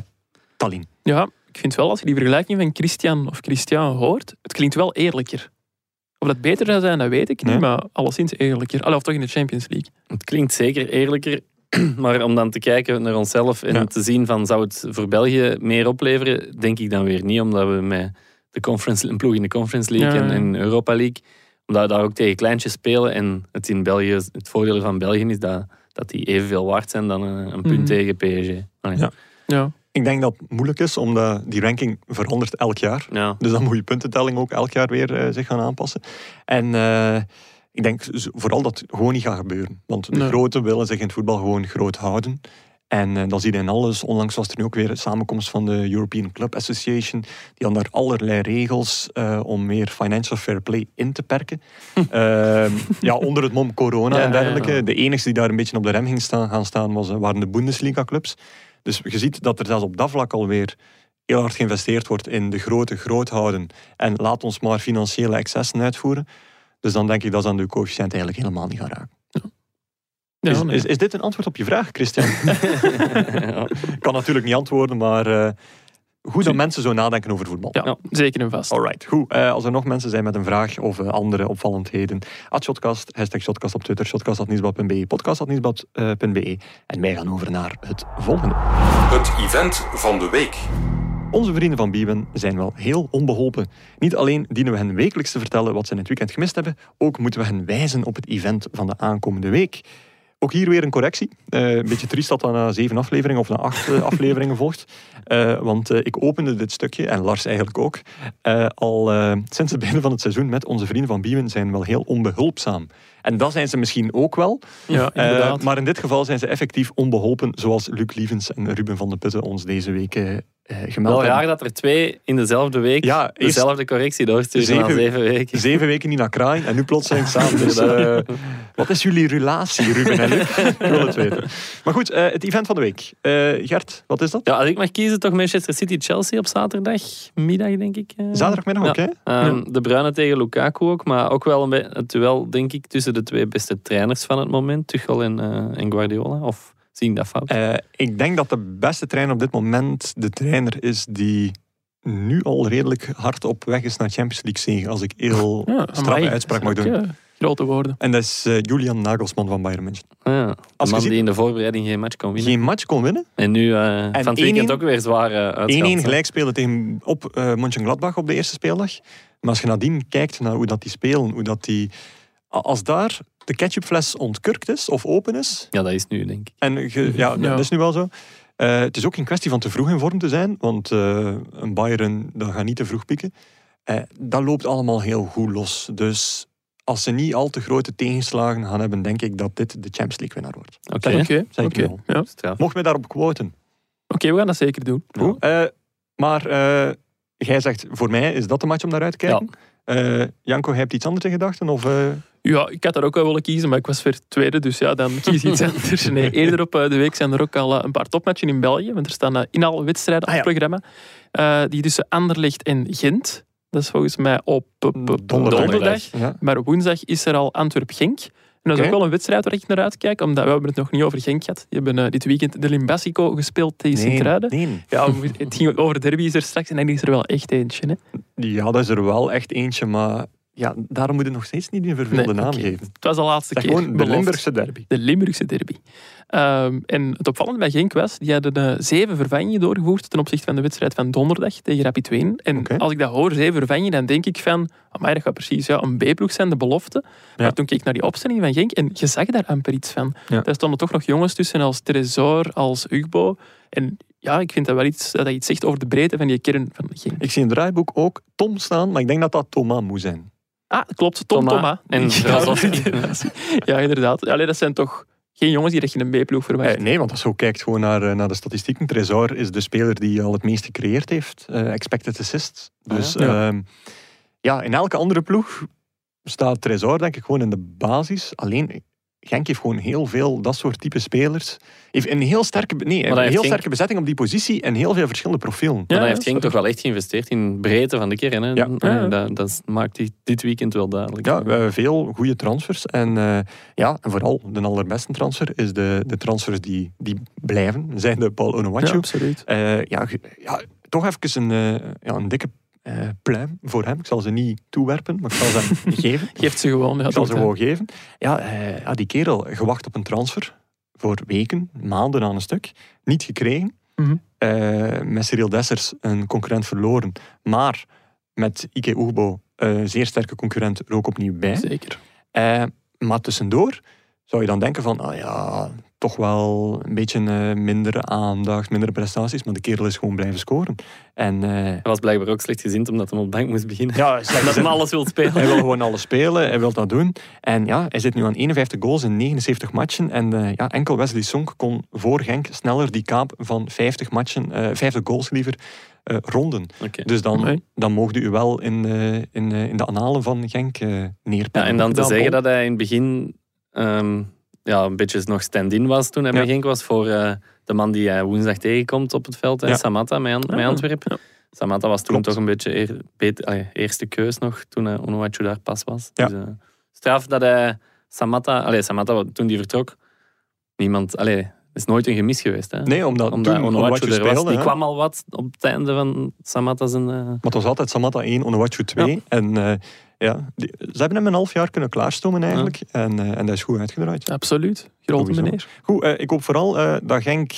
Tallinn? Ja, ik vind wel, als je die vergelijking van Christian of Christian hoort, het klinkt wel eerlijker. Of dat beter zou zijn, dat weet ik niet, maar alleszins eerlijker. Allee, of toch in de Champions League. het klinkt zeker eerlijker, maar om dan te kijken naar onszelf en Ja. te zien van zou het voor België meer opleveren, denk ik dan weer niet, omdat we met de conference, een ploeg in de Conference League Ja. en in Europa League, omdat we daar ook tegen kleintjes spelen en het in België, het voordeel van België is dat, dat die evenveel waard zijn dan een, een punt Mhm. tegen PSG. Allee. Ja. Ja. Ik denk dat het moeilijk is, omdat die ranking verandert elk jaar. Ja. Dus dan moet je puntentelling ook elk jaar weer eh, zich gaan aanpassen. En eh, ik denk vooral dat het gewoon niet gaat gebeuren. Want de Nee. grote willen zich in het voetbal gewoon groot houden. En eh, dat zie je in alles. Onlangs was er nu ook weer een samenkomst van de European Club Association. Die hadden daar allerlei regels eh, om meer financial fair play in te perken. Ehm, ja, onder het mom corona Ja, en dergelijke. ja. De enige die daar een beetje op de rem ging staan, gaan staan was, eh, waren de Bundesliga-clubs. Dus je ziet dat er zelfs op dat vlak alweer heel hard geïnvesteerd wordt in de grote groot houden. En laat ons maar financiële excessen uitvoeren. Dus dan denk ik dat ze aan de coëfficiënt eigenlijk helemaal niet gaan raken. Ja, is, nee. is, is dit een antwoord op je vraag, Christian? Ja. Ik kan natuurlijk niet antwoorden, maar eh, hoe dat mensen zo nadenken over voetbal. ja, Ja. zeker en vast. Alright, goed. Eh, als er nog mensen zijn met een vraag of eh, andere opvallendheden, at Shotcast, hashtag Shotcast op Twitter, shotcast.nieuwsblad.be, podcast.nieuwsblad.be. En wij gaan over naar het volgende. Het event van de week. Onze vrienden van Biewen zijn wel heel onbeholpen. Niet alleen dienen we hen wekelijks te vertellen wat ze in het weekend gemist hebben, ook moeten we hen wijzen op het event van de aankomende week. Ook hier weer een correctie. Eh, een beetje triest dat dat na zeven afleveringen of na acht eh, afleveringen volgt. Eh, want ik opende dit stukje, en Lars eigenlijk ook, al sinds het begin van het seizoen met onze vrienden van Biewen zijn wel heel onbehulpzaam. En dat zijn ze misschien ook wel. Ja, inderdaad. maar in dit geval zijn ze effectief onbeholpen, zoals Luc Lievens en Ruben van den Putten ons deze week gemeld Wel raar dat er twee in dezelfde week Ja, eerst- dezelfde correctie doorsturen Zeven- zeven weken. Zeven weken niet naar kraaien en nu plotseling samen. Dus, eh, wat is jullie relatie, Ruben en Luc? Ik wil het weten. Maar goed, eh, het event van de week. Eh, Gert, wat is dat? Ja, als ik mag kiezen, toch Manchester City-Chelsea op zaterdagmiddag, denk ik. eh. Zaterdagmiddag ook, Ja. hè? Ehm, De Bruyne tegen Lukaku ook, maar ook wel een het duel, denk ik, tussen de twee beste trainers van het moment, Tuchel en, eh, en Guardiola. Of zie ik dat fout? Eh, ik denk dat de beste trainer op dit moment de trainer is die nu al redelijk hard op weg is naar Champions League zegen, als ik heel Ja, amai. uitspraak mag doen. eh, grote woorden. En dat is eh, Julian Nagelsman van Bayern München. Ja, Als man ziet- die in de voorbereiding geen match kon winnen. Geen match kon winnen. En nu eh, van het weekend 1-1 ook weer zwaar eh 1-1 uitgehaald, hè. gelijk spelen tegen, op eh Mönchengladbach op de eerste speeldag. Maar als je nadien kijkt naar hoe dat die spelen, hoe dat die... Als daar de ketchupfles ontkurkt is of open is, Ja, dat is nu, denk ik. en ja, Ja. dat is nu wel zo. Eh, het is ook geen kwestie van te vroeg in vorm te zijn, want eh, een Bayern dat gaat niet te vroeg pieken. Eh, dat loopt allemaal heel goed los. Dus als ze niet al te grote tegenslagen gaan hebben, denk ik dat dit de Champions League winnaar wordt. Oké. Zeg ik wel. Ja. Mocht mij daarop quoten. Oké, we gaan dat zeker doen. Eh, maar eh, jij zegt, voor mij is dat de match om naar uit te kijken. Eh, Janko, heb je iets anders in gedachten? Of, eh, Ja, ik had daar ook wel willen kiezen, maar ik was weer tweede, dus ja, dan kies ik iets anders. Nee, eerder op eh, de week zijn er ook al eh, een paar topmatchen in België, want er staan eh, in alle wedstrijden op Ah, het programma. Eh, die tussen Anderlecht en Gent. Dat is volgens mij op, op- op Donderdag. donderdag. ja. Maar op woensdag is er al Antwerp-Genk. En dat is ook wel een wedstrijd waar ik naar uitkijk, omdat we hebben het nog niet over Genk gehad. Die hebben dit weekend de Limbasico gespeeld tegen Sint-Truiden. nee. Ja, het ging over derby er straks en dan is er wel echt eentje. Hè. Ja, dat is er wel echt eentje, maar ja, daarom moet je nog steeds niet een verveelde Nee, naam geven. Het was de laatste keer. gewoon de beloofd. Limburgse derby. De Limburgse derby. Ehm, en het opvallende bij Genk was, die hadden eh, zeven vervangingen doorgevoerd ten opzichte van de wedstrijd van donderdag tegen Rapid Wien. En als ik dat hoor, zeven vervangingen, dan denk ik van, amai, dat gaat precies ja, een B-ploeg zijn, de belofte. Maar toen keek ik naar die opstelling van Genk en je zag daar amper iets van. Ja. Daar stonden toch nog jongens tussen als Tresor, als Ugbo. En ja, ik vind dat wel iets, dat dat iets zegt over de breedte van die kern van Genk. Ik zie in het draaiboek ook Tom staan, maar ik denk dat dat Thomas moet zijn. Ah, klopt. Tom Thomas Thomas. en Ja, inderdaad. Allee, dat zijn toch geen jongens die dat je in een B-ploeg verwacht. Eh, nee, want als je ook kijkt gewoon naar, eh, naar de statistieken, Trezor is de speler die al het meest gecreëerd heeft. eh, expected assists. Ah, Dus ja? ja. ja, in elke andere ploeg staat Trezor denk ik gewoon in de basis. Alleen Genk heeft gewoon heel veel dat soort type spelers. Heeft een heel sterke, nee, een heeft heel Genk- sterke bezetting op die positie en heel veel verschillende profielen. Maar dan ja, heeft Genk sorry. toch wel echt geïnvesteerd in breedte van de kern. Hè? Ja. Eh, Ja. Dat, dat maakt dit weekend wel duidelijk. Ja, we hebben veel goede transfers. En, eh, ja, en vooral de allerbeste transfer is de, de transfers die, die blijven. Zijn de Paul Ja, Onuachu. absoluut. Eh, ja, ja, toch even een, eh, ja, een dikke eh, pluim voor hem. Ik zal ze niet toewerpen, maar ik zal ze hem geven. Geeft ze gewoon. Ja, Ik zal ze gewoon geven. Ja, eh, ja, die kerel, gewacht op een transfer. Voor weken, maanden aan een stuk. Niet gekregen. Mhm. Eh, met Cyril Dessers een concurrent verloren. Maar met Ike Oegbo, een zeer sterke concurrent, er ook opnieuw bij. Zeker. Maar tussendoor zou je dan denken van, ah ja, toch wel een beetje eh, mindere aandacht, mindere prestaties, maar de kerel is gewoon blijven scoren. En eh, Hij was blijkbaar ook slecht gezind omdat hij op bank moest beginnen. ja, Dat hij alles wil spelen. hij wil gewoon alles spelen, hij wil dat doen. En ja, hij zit nu aan 51 goals in 79 matchen. En eh, ja, enkel Wesley Sonk kon voor Genk sneller die kaap van 50 matchen, eh 50 goals liever, eh, ronden. Oké. Dus dan, dan mocht u wel in, eh, in, eh, in de analen van Genk neerpennen. Ja, en dan te zeggen dat hij in het begin ehm, ja, een beetje nog stand-in was toen hij Ja. bij Genk was voor eh, de man die hij woensdag tegenkomt op het veld, Ja. Samatta met, An- met Ja. Antwerpen. Ja. Samatta was toen Klopt. toch een beetje eer, beter, allee, eerste keus nog, toen uh, Onuachu daar pas was. Dus, eh, straf dat hij Samatta, allee, Samatta toen die vertrok, niemand, allee, is nooit een gemis geweest. Hè? Nee, omdat, Omdat toen Onuachu er was. speelde, Die hè. kwam al wat op het einde van Samatta zijn... eh, Maar het was altijd Samatta 1, Onuachu 2. En eh, ja, die- ze hebben hem een half jaar kunnen klaarstomen eigenlijk. En, eh, en dat is goed uitgedraaid. Absoluut. Grote meneer. Goed, ik hoop vooral eh, dat Genk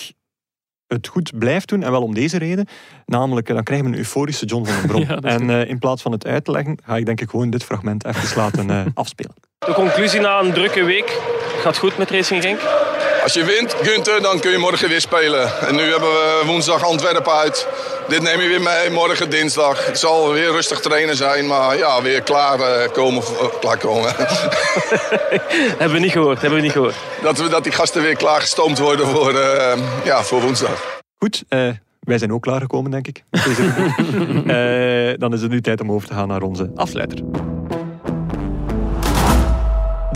het goed blijft doen. En wel om deze reden. Namelijk, dan krijgen we een euforische John van den Brom. Ja, en eh, in plaats van het uit te leggen, ga ik denk ik gewoon dit fragment even laten afspelen. De conclusie na een drukke week. Gaat goed met Racing Genk? Als je wint, Gunther, dan kun je morgen weer spelen. En nu hebben we woensdag Antwerpen uit. Dit neem je weer mee, morgen dinsdag. Het zal weer rustig trainen zijn, maar ja, weer klaar eh, komen. eh, klaar komen. Hebben we niet gehoord, hebben we niet gehoord. dat, we, dat die gasten weer klaargestoomd worden voor, eh, ja, voor woensdag. Goed, eh, wij zijn ook klaargekomen, denk ik. Eh, dan is het nu tijd om over te gaan naar onze afsluiter.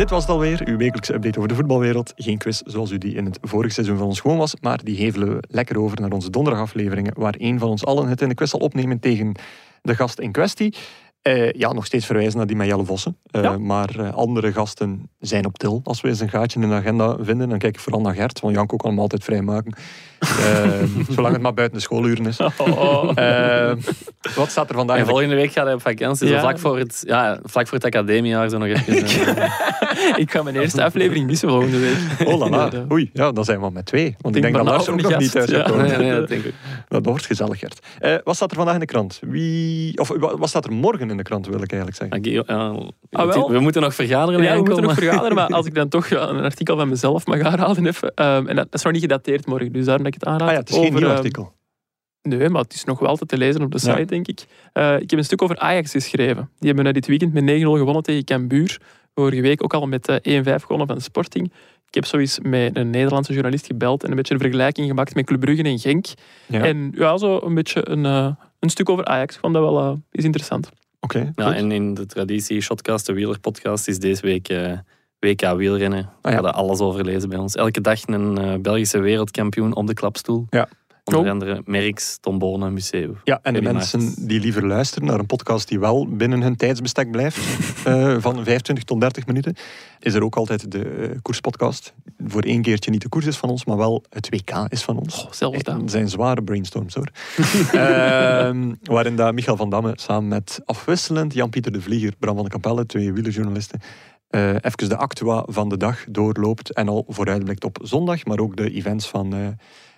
Dit was het alweer, uw wekelijkse update over de voetbalwereld. Geen quiz zoals u die in het vorige seizoen van ons gewoon was, maar die hevelen we lekker over naar onze donderdagafleveringen, waar één van ons allen het in de quiz zal opnemen tegen de gast in kwestie. Eh, ja, nog steeds verwijzen naar die met Jelle Vossen. Eh, Ja. Maar eh, andere gasten zijn op til. Als we eens een gaatje in de agenda vinden, dan kijk ik vooral naar Gert. Want Janko kan hem altijd vrijmaken. Eh, zolang het maar buiten de schooluren is. Oh. Eh, wat staat er vandaag? En volgende week gaat hij op vakantie. Zo vlak, voor het, ja, vlak voor het academiejaar. Zo nog even, eh, ik ga mijn eerste aflevering missen volgende week. Oh la Oei, ja, dan zijn we al met twee. Want ik Denk dat Lars ook nog niet thuis ja. komen. nee, nee, dat denk ik. Dat wordt gezellig, Gert. Eh, wat staat er vandaag in de krant? Wie, of wa- wat staat er morgen in de krant, wil ik eigenlijk zeggen? Ja, Ah, wel? we moeten nog vergaderen. Ja, we moeten nog maar- vergaderen, maar als ik dan toch een artikel van mezelf mag aanhalen even. ehm, en dat, is nog niet gedateerd morgen, dus daarom ik het aanraad. Ah ja, het is geen Over, nieuw ehm, artikel. Nee, maar het is nog wel altijd te lezen op de Ja. site, denk ik. Eh, ik heb een stuk over Ajax geschreven. Die hebben eh, dit weekend met 9-0 gewonnen tegen Cambuur. Vorige week ook al met eh, 1-5 gewonnen van Sporting. Ik heb zoiets met een Nederlandse journalist gebeld en een beetje een vergelijking gemaakt met Club Brugge en Genk. Ja. En ja, zo een beetje een, eh, een stuk over Ajax. Ik vond dat wel eh, is interessant. Oké, Ja, goed. en in de traditie Shotcast, de wielerpodcast, is deze week eh, WK wielrennen. We Ah, ja. hadden alles overlezen bij ons. Elke dag een eh, Belgische wereldkampioen op de klapstoel. Ja. Onder Oh. andere Merks, Tom Bonen, Museum. Ja, en de mensen die liever luisteren naar een podcast die wel binnen hun tijdsbestek blijft, eh, van 25 tot 30 minuten, is er ook altijd de eh, koerspodcast. Voor één keertje niet de koers is van ons, maar wel het WK is van ons. Oh, zelfs dat. Het zijn zware brainstorms hoor. Ehm, waarin dat Michael van Damme samen met afwisselend Jan-Pieter de Vlieger, Bram van de Capelle, twee wielerjournalisten, eh even de actua van de dag doorloopt en al vooruitblikt op zondag, maar ook de events van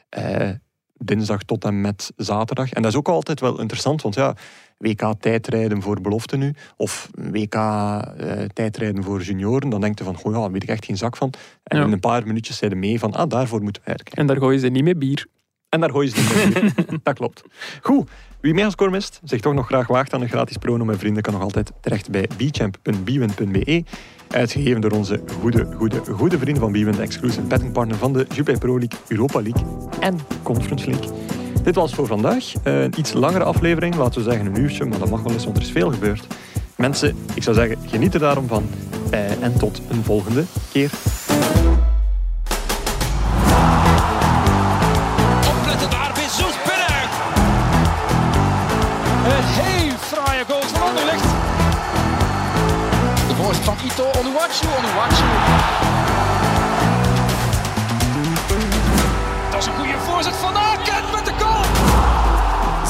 eh, eh, dinsdag tot en met zaterdag. En dat is ook altijd wel interessant, want ja, WK tijdrijden voor belofte nu, of WK eh, tijdrijden voor junioren, dan denkt je van, goh ja, daar weet ik echt geen zak van. En Ja. in een paar minuutjes zeiden mee van, ah, daarvoor moeten we werken. En daar gooien ze niet met bier. En daar gooi je ze niet mee. Dat klopt. Goed, wie meer score mist, zich toch nog graag waagt aan een gratis prono met vrienden, kan nog altijd terecht bij bchamp.bwin.be. Uitgegeven door onze goede, goede, goede vrienden van Bwin, de exclusive bettingpartner van de Jupiler Pro League, Europa League en Conference League. Dit was voor vandaag. Eh, Een iets langere aflevering, laten we zeggen een uurtje, maar dat mag wel eens, want er is veel gebeurd. Mensen, ik zou zeggen, geniet er daarom van. Eh, En tot een volgende keer. you only watch you